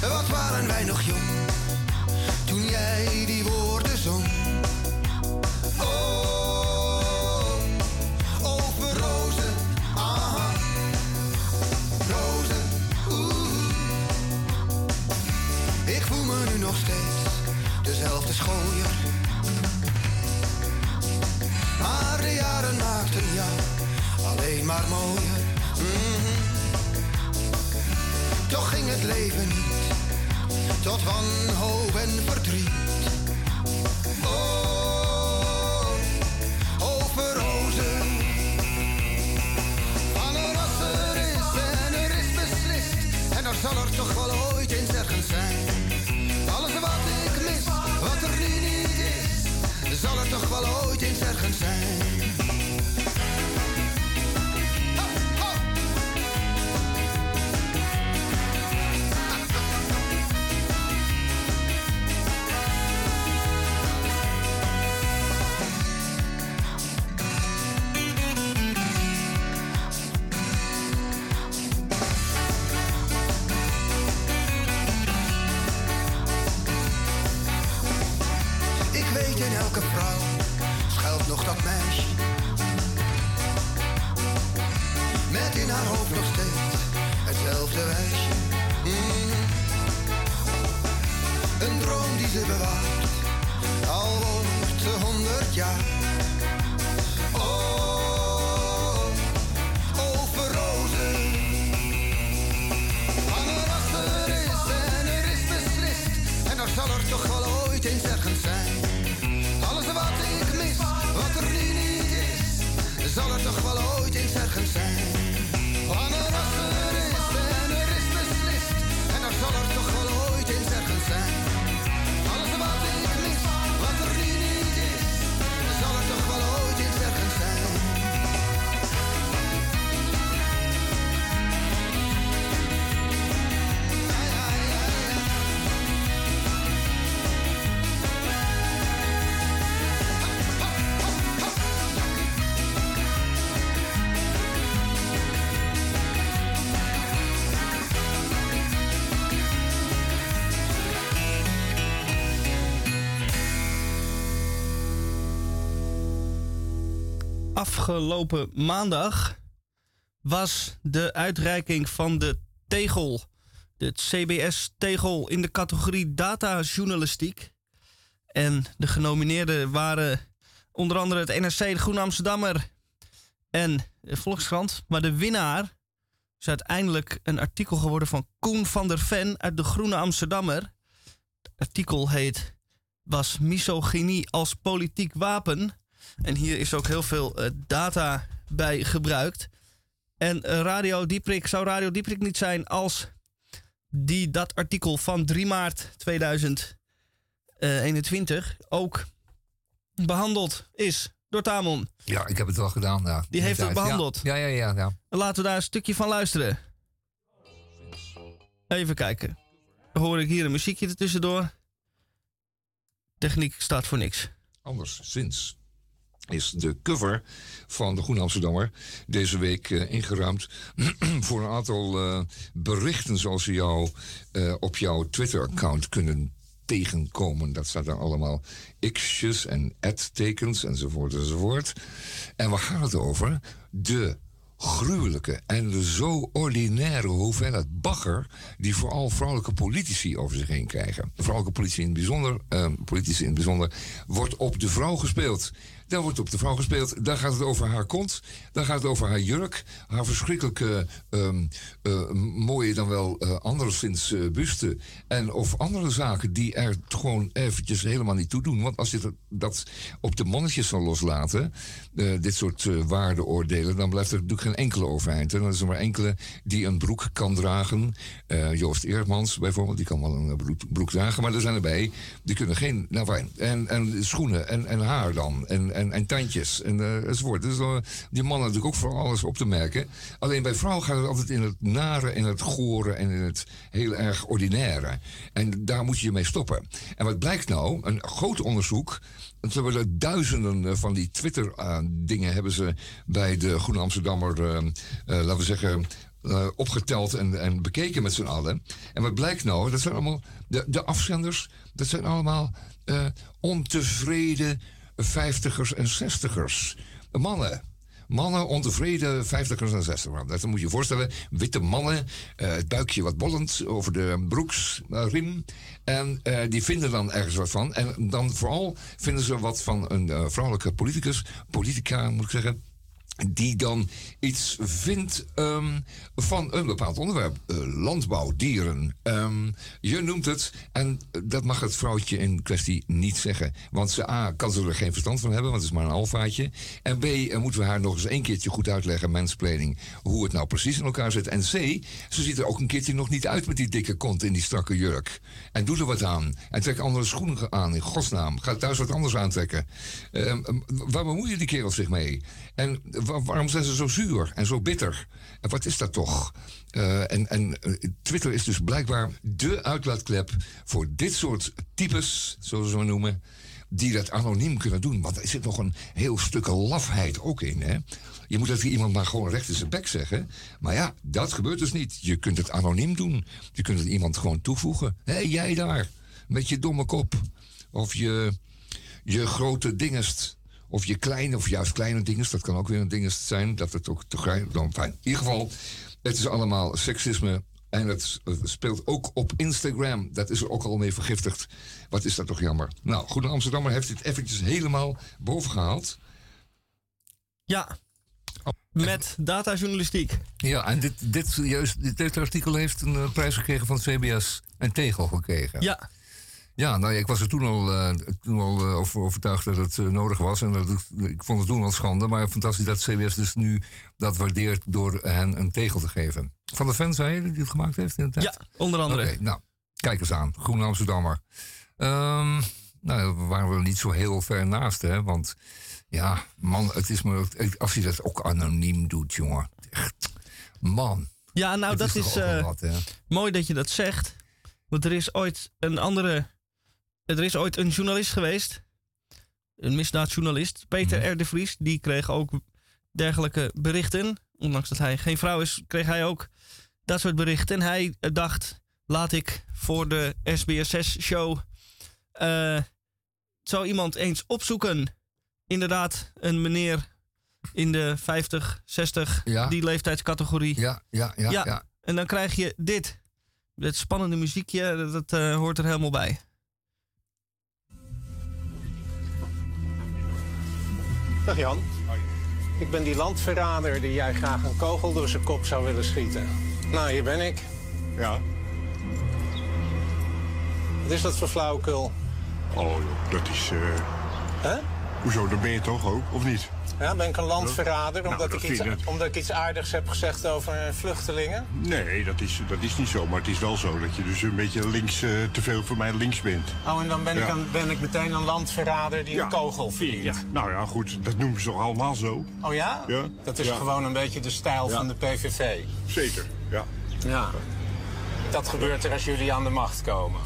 Wat waren wij nog jong, toen jij die woorden zong. Oh, over rozen. Rozen. Ik voel me nu nog steeds dezelfde schooier. Maar de jaren maakten jou alleen maar mooier. Mhm. Toch ging het leven niet tot wanhoop en verdriet. Afgelopen maandag was de uitreiking van de tegel. De CBS-tegel in de categorie datajournalistiek. En de genomineerden waren onder andere het NRC, de Groene Amsterdammer en de Volkskrant. Maar de winnaar is uiteindelijk een artikel geworden van Koen van der Ven uit de Groene Amsterdammer. Het artikel heet Was misogynie als politiek wapen? En hier is ook heel veel eh, data bij gebruikt. En eh, Radio Dieprik zou Radio Dieprik niet zijn als die dat artikel van 3 maart 2021 ook behandeld is door Tamon. Ja, ik heb het wel gedaan. Ja. Die heeft het. Ja. behandeld. Ja, ja, ja. ja. Laten we daar een stukje van luisteren. Even kijken. Dan hoor ik hier een muziekje ertussendoor. Techniek staat voor niks. Anders, sinds is de cover van de Groene Amsterdammer deze week eh, ingeruimd voor een aantal eh, berichten zoals ze jou eh, op jouw Twitter-account kunnen tegenkomen. Dat staat dan allemaal x'jes en ad-tekens enzovoort enzovoort. En waar gaat het over? De gruwelijke en zo ordinaire hoeveelheid bagger die vooral vrouwelijke politici over zich heen krijgen. Vrouwelijke politici in het bijzonder, eh, politici in het bijzonder, wordt op de vrouw gespeeld. Daar wordt op de vrouw gespeeld. Daar gaat het over haar kont. Daar gaat het over haar jurk. Haar verschrikkelijke, ehm, eh, mooie dan wel eh anderszins eh, buste. En of andere zaken die er gewoon eventjes helemaal niet toe doen. Want als je dat- op de mannetjes zal loslaten, dit soort waardeoordelen, dan blijft er natuurlijk geen enkele overeind. En dan is maar enkele die een broek kan dragen. Eh, Joost Eermans bijvoorbeeld, die kan wel een eh, broek, dragen. Maar er zijn erbij, die kunnen geen, nou fijn. En, en schoenen en, en haar dan. En, en, en tandjes en, eh, enzovoort. Dus die mannen natuurlijk ook voor alles op te merken. Alleen bij vrouwen gaat het altijd in het nare, in het gore en in het heel erg ordinaire. En daar moet je je mee stoppen. En wat blijkt nou? Een groot onderzoek. Ze hebben duizenden eh, van die Twitter-dingen hebben ze bij de Groene Amsterdammer, eh, eh, laten we zeggen, eh, opgeteld en, en bekeken met z'n allen. En wat blijkt nou? Dat zijn allemaal, de, de afzenders, dat zijn allemaal eh, ontevreden vijftigers en zestigers. Mannen. Mannen ontevreden, vijftigers en zestigers. Dat moet je je voorstellen. Witte mannen, eh, het buikje wat bollend over de broeksriem. en eh, die vinden dan ergens wat van. En dan vooral vinden ze wat van een eh, vrouwelijke politicus, politica moet ik zeggen die dan iets vindt ehm, van een bepaald onderwerp. Eh, landbouw, dieren. Ehm, je noemt het. En dat mag het vrouwtje in kwestie niet zeggen. Want ze A, kan ze er geen verstand van hebben, want het is maar een alfaatje. En B, eh, moeten we haar nog eens een keertje goed uitleggen, mensplanning, hoe het nou precies in elkaar zit. En C, ze ziet er ook een keertje nog niet uit met die dikke kont in die strakke jurk. En doe er wat aan. En trek andere schoenen aan, in godsnaam. Ga thuis wat anders aantrekken. Ehm, waar bemoeien die kerels zich mee? En wa- waarom zijn ze zo zuur en zo bitter? En wat is dat toch? Eh, en en eh, Twitter is dus blijkbaar de uitlaatklep voor dit soort types, zoals we noemen, die dat anoniem kunnen doen. Want er zit nog een heel stuk lafheid ook in. Hè? Je moet dat iemand maar gewoon recht in zijn bek zeggen. Maar ja, dat gebeurt dus niet. Je kunt het anoniem doen. Je kunt het iemand gewoon toevoegen. Hé, jij daar, met je domme kop. Of je, je grote dingest. Of je kleine, of juist kleine dingest. Dat kan ook weer een dingest zijn. Dat het ook te. Dan fijn. In ieder geval, het is allemaal seksisme. En het speelt ook op Instagram. Dat is er ook al mee vergiftigd. Wat is dat toch jammer. Nou, Goede Amsterdammer heeft dit eventjes helemaal boven gehaald. Ja. Met datajournalistiek. Ja, en dit, dit, juist, dit, dit artikel heeft een eh, prijs gekregen van het CBS. Een tegel gekregen. Ja. Ja, nou ja, ik was er toen al, eh, toen al eh, over overtuigd dat het eh, nodig was. En dat, ik vond het toen al schande. Maar fantastisch dat CBS dus nu dat waardeert door hen een tegel te geven. Van de fan, zei je, die het gemaakt heeft in de tijd? Ja, onder andere. Oké, nou, kijk eens aan. Groen Amsterdammer. Ehm nou, daar waren we niet zo heel ver naast, hè. Want ja, man, het is maar... Als hij dat ook anoniem doet, jongen. Echt, man. Ja, nou dat is, wat, mooi dat je dat zegt. Want er is ooit een andere. Er is ooit een journalist geweest. Een misdaadjournalist. Peter Mhm. R. de Vries. Die kreeg ook dergelijke berichten. Ondanks dat hij geen vrouw is, kreeg hij ook dat soort berichten. En hij dacht: laat ik voor de SBS6-show. eh zo iemand eens opzoeken. Inderdaad, een meneer in de 50, 60, Ja. die leeftijdscategorie. Ja, ja, ja, ja. En dan krijg je dit. Dat spannende muziekje, dat, dat, eh, hoort er helemaal bij. Dag Jan. Ik ben die landverrader die jij graag een kogel door zijn kop zou willen schieten. Nou, hier ben ik. Ja. Wat is dat voor flauwekul? Oh, joh, dat is... eh, Hè? Hoezo, dat ben je toch ook, of niet? Ja, ben ik een landverrader Nou, omdat, dat ik iets, ik- omdat ik iets aardigs heb gezegd over vluchtelingen? Nee, dat is, dat is niet zo. Maar het is wel zo dat je dus een beetje links, eh, te veel voor mij links bent. Oh, en dan ben, ik, een, ben ik meteen een landverrader die een kogel verdient. Ja, nou ja, goed, dat noemen ze toch allemaal zo? Oh ja? Ja. Dat is gewoon een beetje de stijl van de PVV. Zeker, ja. Ja. Dat gebeurt er als jullie aan de macht komen.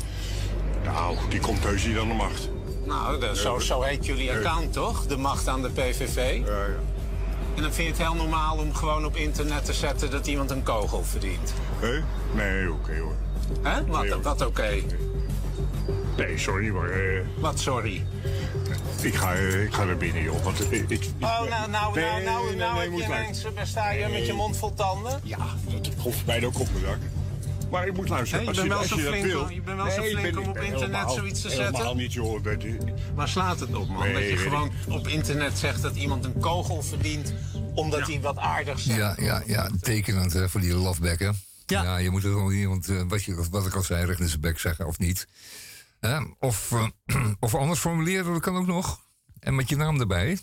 Nou, die komt heus niet aan de macht. Nou, de- zo, zo heet jullie account toch? De macht aan de PVV. Ja, ja. En dan vind je het heel normaal om gewoon op internet te zetten dat iemand een kogel verdient. Hé? Nee, oké hoor. Hè? Wat, Nee, hoor. wat oké? Nee, sorry, maar... eh, Wat sorry? ik, ga, eh, ik ga naar binnen, joh. Want ik, ik, Oh, nou, nou, nou, Nee, nou, nou, nee, nou nee, je ineens, eh, sta je met je mond vol tanden? Ja, dat komt mij ook op mijn dak. Maar ik moet luisteren. Hè, je als bent wel als zo dat flink. Je bent wel zo Nee, flink ben- om op internet helemaal- zoiets te zetten. Helemaal niet, joh. Dat, Waar slaat het op, man? Nee, dat je gewoon op internet zegt dat iemand een kogel verdient omdat hij wat aardigs zegt. Ja, ja, ja, tekenend hè, voor die lovebekken. Ja. je moet er gewoon iemand, eh, wat, je, wat ik al zei, recht in zijn bek zeggen of niet. Hè? Of, eh, of anders formuleren, dat kan ook nog. En met je naam erbij.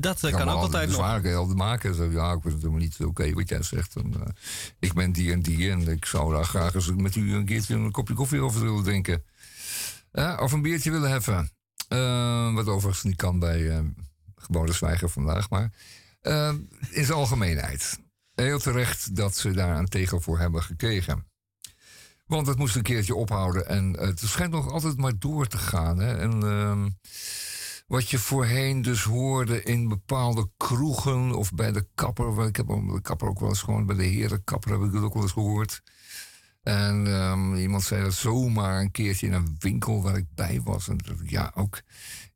Dat eh, kan ook altijd nog. Zwaar altijd maken. Ja, ik het helemaal niet oké wat jij zegt. En, eh, ik ben die en die en ik zou daar graag eens met u een keertje een kopje koffie over willen drinken. Eh, of een biertje willen heffen. Wat overigens niet kan bij geboden zwijgen vandaag. Maar in zijn algemeenheid. Heel terecht dat ze daar een tegel voor hebben gekregen. Want het moest een keertje ophouden. En het schijnt nog altijd maar door te gaan. Hè? En ehm, wat je voorheen dus hoorde in bepaalde kroegen of bij de kapper. Ik heb de kapper ook wel eens gewoon bij de herenkapper heb ik het ook wel eens gehoord. En ehm, iemand zei dat zomaar een keertje in een winkel waar ik bij was. En ja, ook,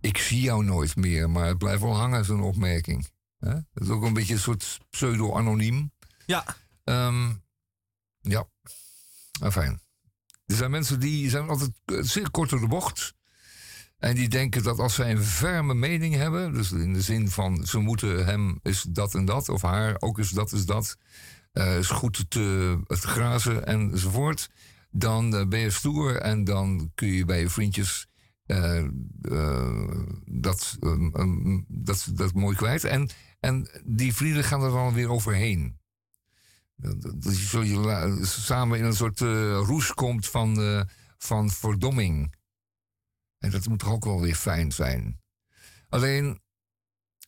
ik zie jou nooit meer, maar het blijft wel hangen, zo'n opmerking. Dat is ook een beetje een soort pseudo-anoniem. Ja. Ehm, ja, fijn. Er zijn mensen die zijn altijd eh, zeer kort door de bocht. En die denken dat als zij een ferme mening hebben, dus in de zin van ze moeten hem is dat en dat, of haar ook is dat is dat, eh, is goed te, grazen enzovoort, dan eh, ben je stoer en dan kun je bij je vriendjes eh, dat, ehm, ehm, dat, dat mooi kwijt. En, en die vrienden gaan er dan weer overheen. Dat, je samen in een soort roes komt van, van verdomming. En dat moet toch ook wel weer fijn zijn. Alleen,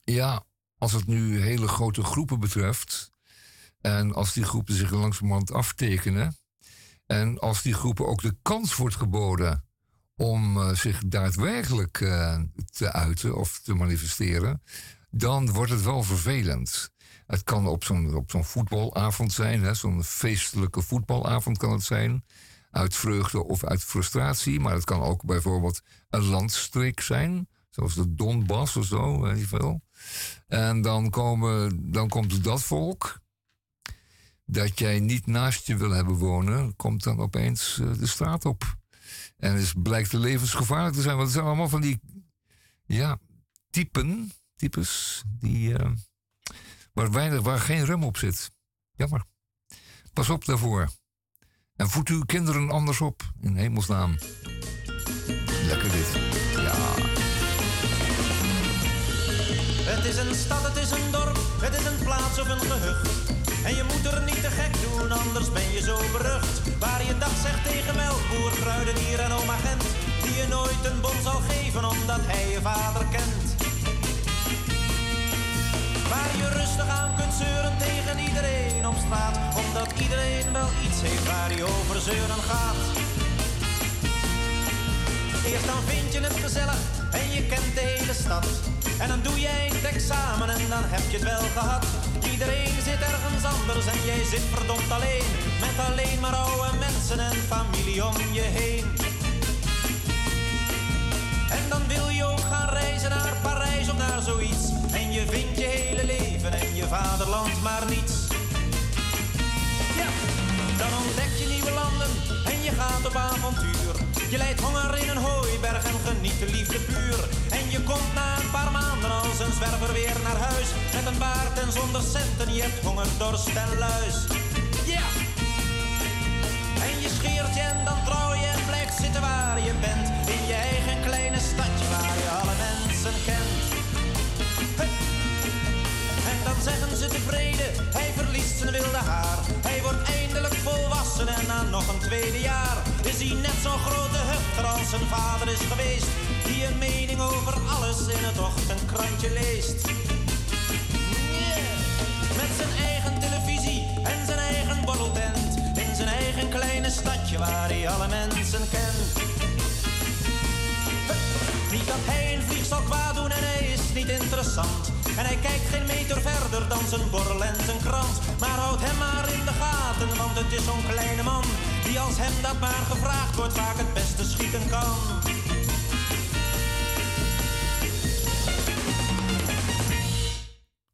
ja, als het nu hele grote groepen betreft. En als die groepen zich langzamerhand aftekenen. En als die groepen ook de kans wordt geboden om eh, zich daadwerkelijk eh, te uiten of te manifesteren. Dan wordt het wel vervelend. Het kan op zo'n, zo'n voetbalavond zijn, zo'n feestelijke voetbalavond kan het zijn. Uit vreugde of uit frustratie. Maar het kan ook bijvoorbeeld een landstreek zijn. Zoals de Donbass of zo, weet je veel. En dan, komen, dan komt dat volk. Dat jij niet naast je wil hebben wonen. Komt dan opeens eh, de straat op. En het blijkt levensgevaarlijk te zijn. Want het zijn allemaal van die ja, typen, types die, eh, waar, weinig, waar geen rem op zit. Jammer. Pas op daarvoor. En voed uw kinderen anders op, in hemelsnaam. Lekker dit. Ja. Het is een stad, het is een dorp, het is een plaats of een gehucht. En je moet er niet te gek doen, anders ben je zo berucht. Waar je dag zegt tegen melkboer, kruidenier en oma Gent. Die je nooit een bon zal geven, omdat hij je vader kent. Waar je rustig aan kunt zeuren tegen iedereen Omdat iedereen wel iets heeft waar hij over zeuren gaat. Eerst dan vind je het gezellig en je kent de hele stad. En dan doe jij het examen en dan heb je het wel gehad. Iedereen zit ergens anders en jij zit verdomd alleen. Met alleen maar oude mensen en familie om je heen. En dan wil je ook gaan reizen naar Parijs of naar zoiets. En je vindt je hele leven land maar niets. Je gaat op avontuur. Je leidt honger in een hooiberg en geniet de liefde puur. En je komt na een paar maanden als een zwerver weer naar huis. Met een baard en zonder centen, je hebt honger, dorst en luis. Ja! En je scheert je en dan trouw je en blijft zitten waar je bent. In je eigen kleine stadje waar je alle mensen kent. En dan zeggen ze tevreden, hij verliest zijn wilde haar. Hij wordt en na nog een tweede jaar is hij net zo'n grote hufter als zijn vader is geweest. Die een mening over alles in het ochtendkrantje leest. Met zijn eigen televisie en zijn eigen borreltent. In zijn eigen kleine stadje waar hij alle mensen kent. Niet dat hij een vliegtuig kwaad doen en hij is niet interessant. En hij kijkt geen meter verder dan zijn borrel en zijn krant. Maar houd hem maar in de gaten, want het is zo'n kleine man. Die als hem dat maar gevraagd wordt vaak het beste schieten kan.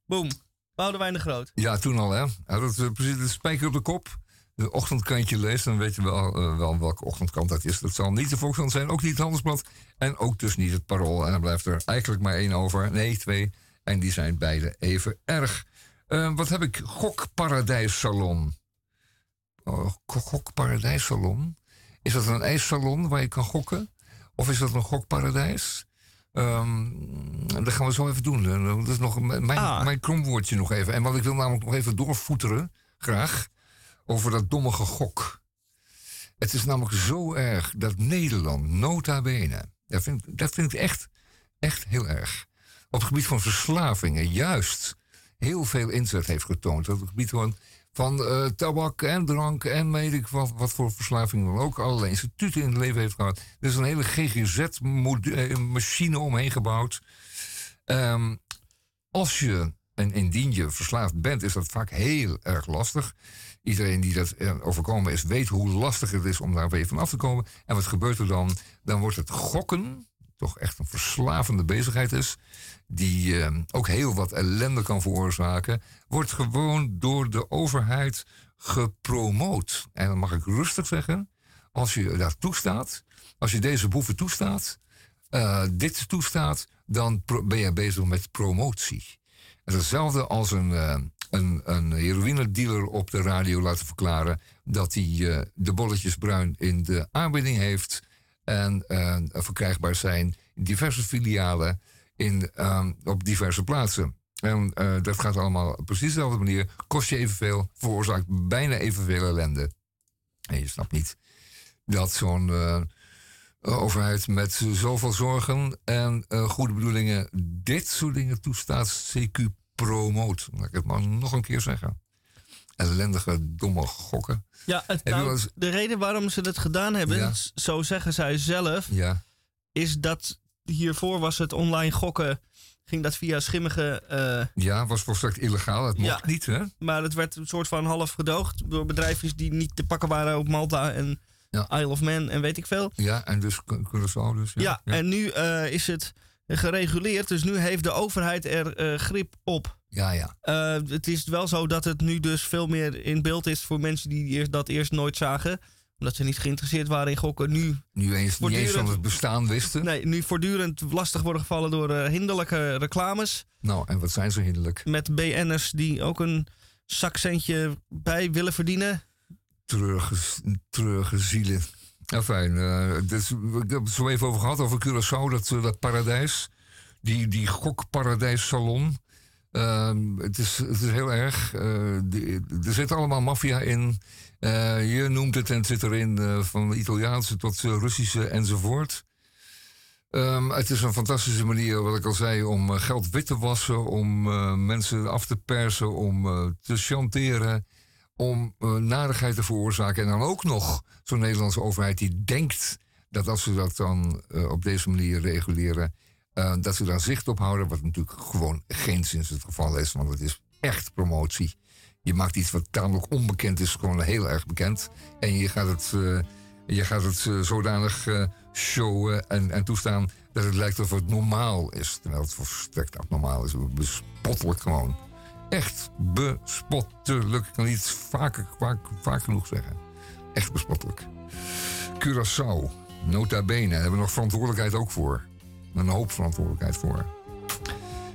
Boom. Boudewijn de Groot. Ja, toen al, hè. Hij had het, eh, precies de spijker op de kop. De ochtendkrantje leest, dan weet je wel, eh, wel welke ochtendkrant dat is. Dat zal niet de Volkskrant zijn, ook niet het Handelsblad. En ook dus niet het Parool. En dan blijft er eigenlijk maar één over. Nee, twee. En die zijn beide even erg. Eh, wat heb ik? Gokparadijssalon. Oh, go- gokparadijssalon? Is dat een ijssalon waar je kan gokken? Of is dat een gokparadijs? Ehm, dat gaan we zo even doen. Eh, Dat is nog mijn, mijn kromwoordje nog even. En wat ik wil namelijk nog even doorvoeteren, graag, over dat domme gok. Het is namelijk zo erg dat Nederland, nota bene, dat vind, ik- dat vind ik echt, echt heel erg. Op het gebied van verslavingen juist heel veel inzet heeft getoond. Op het gebied van, van eh, tabak en drank en weet ik wat, voor verslavingen dan ook. Allerlei instituten in het leven heeft gehad. Er is een hele GGZ-machine omheen gebouwd. Ehm, als je, en indien je verslaafd bent, is dat vaak heel erg lastig. Iedereen die dat eh, overkomen is, weet hoe lastig het is om daar weer van af te komen. En wat gebeurt er dan? Dan wordt het gokken, toch echt een verslavende bezigheid is, die eh, ook heel wat ellende kan veroorzaken, wordt gewoon door de overheid gepromoot. En dan mag ik rustig zeggen, als je dat toestaat, als je deze boeven toestaat, eh, dit toestaat, dan ben je bezig met promotie. Hetzelfde als een, eh, een, een heroïnedealer op de radio laten verklaren dat hij eh, de bolletjes bruin in de aanbieding heeft en verkrijgbaar zijn in diverse filialen in, eh, op diverse plaatsen. En eh, dat gaat allemaal op precies dezelfde manier. Kost je evenveel, veroorzaakt bijna evenveel ellende. En je snapt niet dat zo'n eh, overheid met zoveel zorgen en eh, goede bedoelingen dit soort dingen toestaat, CQ promoot. Laat ik het maar nog een keer zeggen. Ellendige, domme gokken. Ja, het, nou, eens- de reden waarom ze dat gedaan hebben, Ja. zo zeggen zij zelf, Ja. is dat hiervoor was het online gokken, ging dat via schimmige... eh, Ja, was volstrekt illegaal. Het mocht Ja. niet, hè? maar het werd een soort van half gedoogd door bedrijfjes die niet te pakken waren op Malta en Isle of Man en weet ik veel. Ja, en dus Cu- Curaçao dus. Ja, en nu eh, is het gereguleerd, dus nu heeft de overheid er eh, grip op. Ja, ja. Het is wel zo dat het nu dus veel meer in beeld is voor mensen die dat eerst nooit zagen. Omdat ze niet geïnteresseerd waren in gokken. Nu, Nu eens niet eens van het bestaan wisten. Nee, nu voortdurend lastig worden gevallen door eh, hinderlijke reclames. Nou, en wat zijn ze hinderlijk? Met BN'ers die ook een zakcentje bij willen verdienen. Treurige, treurige zielen. Enfin, eh, dus, ik heb het zo even over gehad, over Curaçao, dat, eh, dat paradijs. Die, die gokparadijssalon. Ehm, het, is, het is heel erg. die- er zit allemaal maffia in. Eh, je noemt het en zit erin eh, van Italiaanse tot eh, Russische enzovoort. Ehm, het is een fantastische manier, wat ik al zei, om geld wit te wassen, om mensen af te persen, om te chanteren, om narigheid te veroorzaken. En dan ook nog zo'n Nederlandse overheid die denkt dat als ze dat dan op deze manier reguleren, dat ze daar zicht op houden, wat natuurlijk gewoon geen sinds het geval is, want het is echt promotie. Je maakt iets wat tamelijk onbekend is, gewoon heel erg bekend. En je gaat het, eh, je gaat het eh, zodanig eh, showen en, en toestaan dat het lijkt alsof het normaal is. Terwijl het volstrekt abnormaal is. Bespottelijk gewoon. Echt bespottelijk. Ik kan niet vaak, vaak, genoeg zeggen. Echt bespottelijk. Curaçao, nota bene, hebben we nog verantwoordelijkheid ook voor. Een hoop verantwoordelijkheid voor.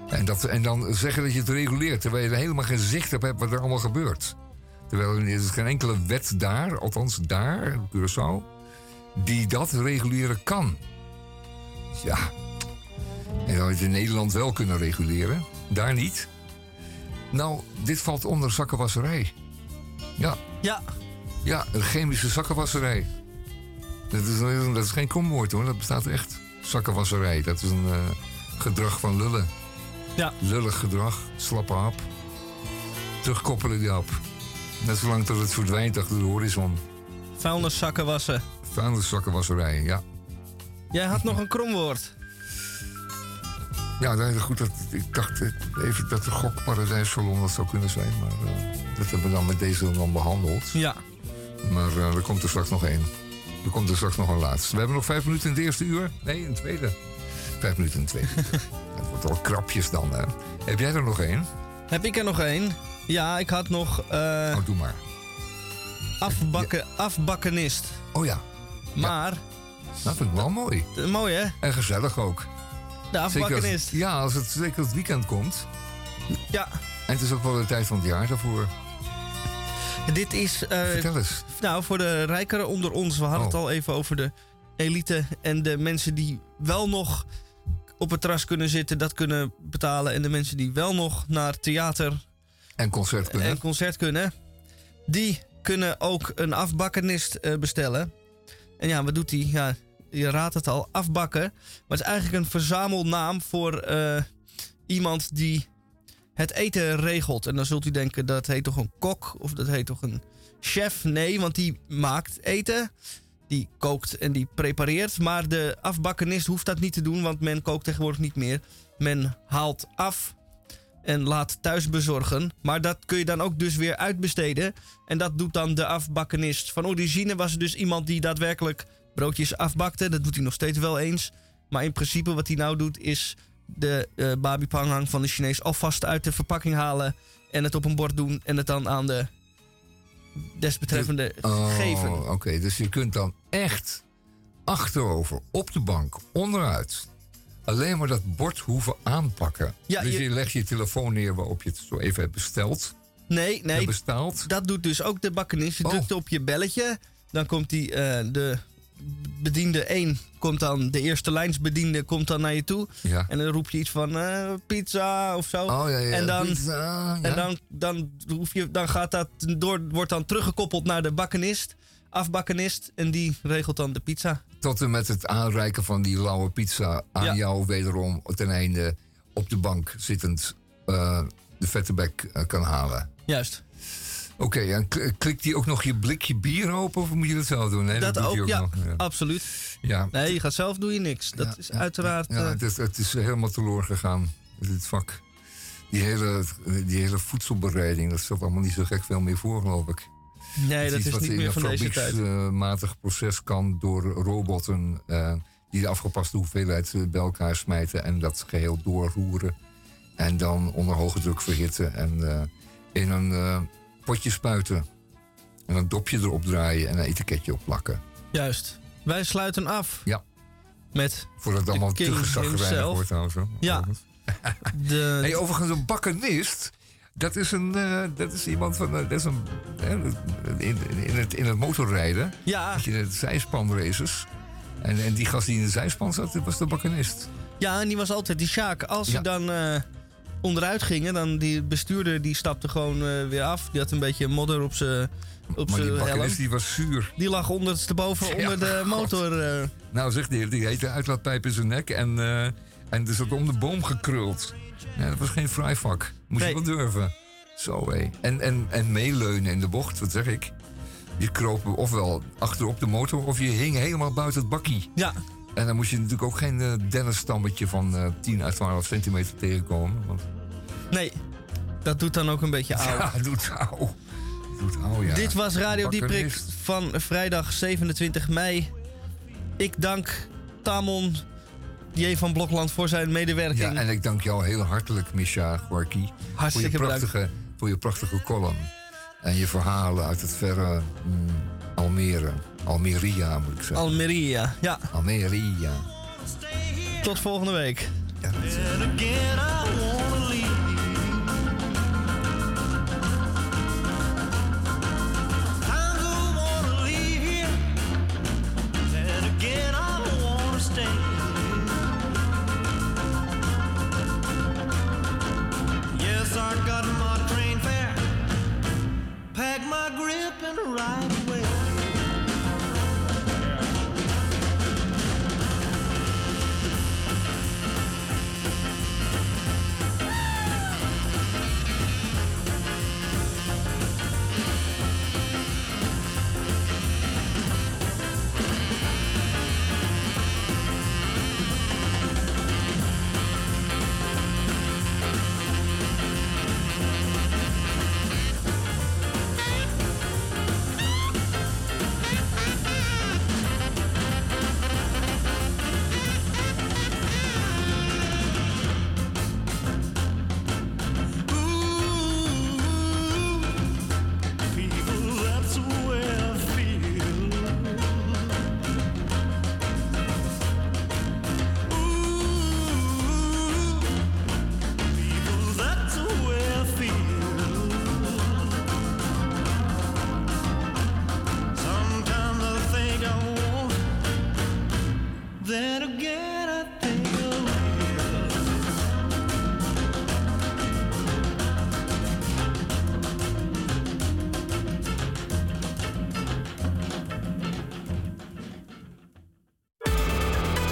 En, dat, en dan zeggen dat je het reguleert, terwijl je er helemaal geen zicht op hebt wat er allemaal gebeurt. Terwijl er is geen enkele wet daar, althans daar, Curaçao, die dat reguleren kan. Ja, en je het in Nederland wel kunnen reguleren, daar niet. Nou, dit valt onder zakkenwasserij. Ja. Ja. Ja, een chemische zakkenwasserij. Dat is, dat is geen komwoord hoor, dat bestaat echt. Zakkenwasserij, dat is een eh, gedrag van lullen. Ja. Lullig gedrag, slappe hap. Terugkoppelen die hap. Net zolang tot het verdwijnt achter de horizon. Vuilniszakken wassen. Vuilniszakkenwasserij, ja. Jij had nog een kromwoord. Ja, nee, goed, dat, ik dacht eh, even dat de gokparadijssalon dat zou kunnen zijn. Maar eh, dat hebben we dan met deze dan behandeld. Ja. Maar eh, er komt er straks nog één. Er komt er straks nog een laatste. We hebben nog vijf minuten in het eerste uur. Nee, in het tweede. Vijf minuten in het tweede uur. Het wordt wel krapjes dan, hè. Heb jij er nog één? Heb ik er nog één? Ja, ik had nog... eh Oh, doe maar. afbakken, afbakkenist. Oh ja. Maar... Dat vind ik wel mooi. mooi, hè? En gezellig ook. De als, afbakkenist. ja, als het zeker het weekend komt. Ja. En het is ook wel de tijd van het jaar daarvoor. Dit is... eh, Vertel eens. Nou, voor de rijkeren onder ons. We hadden het Oh. al even over de elite en de mensen die wel nog op het terras kunnen zitten, dat kunnen betalen. En de mensen die wel nog naar theater En concert kunnen. en concert kunnen, die kunnen ook een afbakkenist eh, bestellen. En ja, wat doet die? Ja, je raadt het al, afbakken. Maar het is eigenlijk een verzamelnaam voor eh, iemand die het eten regelt. En dan zult u denken, dat heet toch een kok of dat heet toch een chef? Nee, want die maakt eten. Die kookt en die prepareert. Maar de afbakkenist hoeft dat niet te doen, want men kookt tegenwoordig niet meer. Men haalt af en laat thuis bezorgen. Maar dat kun je dan ook dus weer uitbesteden. En dat doet dan de afbakkenist. Van origine was het dus iemand die daadwerkelijk broodjes afbakte. Dat doet hij nog steeds wel eens. Maar in principe wat hij nou doet is de eh babi van de Chinees alvast uit de verpakking halen. En het op een bord doen en het dan aan de desbetreffende Oh, geven. Oké, dus je kunt dan echt achterover op de bank, onderuit, alleen maar dat bord hoeven aanpakken. Ja, dus je... je- legt je telefoon neer waarop je het zo even hebt besteld. Nee, nee. Bestaald. Dat doet dus ook de bakkenist. Je Oh. drukt op je belletje. Dan komt die, eh, de bediende 1 komt dan, de eerste lijnsbediende komt dan naar je toe. Ja. En dan roep je iets van eh, pizza of zo. Oh, ja, ja, en dan, pizza, en dan, dan, hoef je, dan gaat dat door, wordt dan teruggekoppeld naar de bakkenist, afbakkenist. En die regelt dan de pizza. Tot en met het aanreiken van die lauwe pizza aan jou wederom ten einde op de bank zittend eh, de vette bek eh, kan halen. Juist. Oké, en kl- klikt die ook nog je blikje bier open of moet je dat zelf doen? Nee, dat hij ook, ja, nog, absoluut. Ja. Nee, je gaat zelf doe je niks. Dat is uiteraard... Ja, eh, het, is, het is helemaal teloor gegaan, dit vak. Die hele, die hele voedselbereiding, dat stelt allemaal niet zo gek veel meer voor, geloof ik. nee, dat is iets wat niet in meer een van deze tijd. fabrieksmatig proces kan door robotten eh, die de afgepaste hoeveelheid eh, bij elkaar smijten en dat geheel doorroeren. En dan onder hoge druk verhitten en eh, in een eh, potje spuiten. En een dopje erop draaien en een etiketje op plakken. Juist. Wij sluiten af. Ja. Met Voordat het allemaal te himself. wordt trouwens. Ja. De, Hey, overigens, een bakkenist. Dat is, een, eh, dat is iemand van. eh, dat is een, in, in, het, in het motorrijden. Ja. Je de zijspanraces. En, en die gast die in de zijspan zat, dat was de bakkenist. Ja, en die was altijd die Sjaak. Als Ja. ze dan eh, onderuit gingen, dan die bestuurder die stapte gewoon eh, weer af. Die had een beetje modder op zijn op Maar die die was zuur. Die lag ondersteboven Ja, onder de motor. eh. Nou, zegt die, die heette uitlaatpijp in zijn nek. En, eh en er zat om de boom gekruld. Ja, dat was geen vrijvak. Moest Nee. je wel durven. Zo hé. En, en, en meeleunen in de bocht, wat zeg ik? Je kroop ofwel achterop de motor of je hing helemaal buiten het bakkie. Ja. En dan moet je natuurlijk ook geen eh, uh, dennenstammetje van uh, 10 à 12 centimeter tegenkomen. Nee, dat doet dan ook een beetje oud. Ja, doet oud. Doet oud, ja. Dit was Radio Dieprik van vrijdag 27 mei. Ik dank Tamon J. van Blokland voor zijn medewerking. Ja, en ik dank jou heel hartelijk, Misha Gorky. Hartstikke voor je prachtige, bedankt. Voor je prachtige column. En je verhalen uit het verre mm, Almere. Almeria moet ik zeggen. Almeria, ja. Almeria. Tot volgende week. Ja. I got my train fare, packed my grip and ride.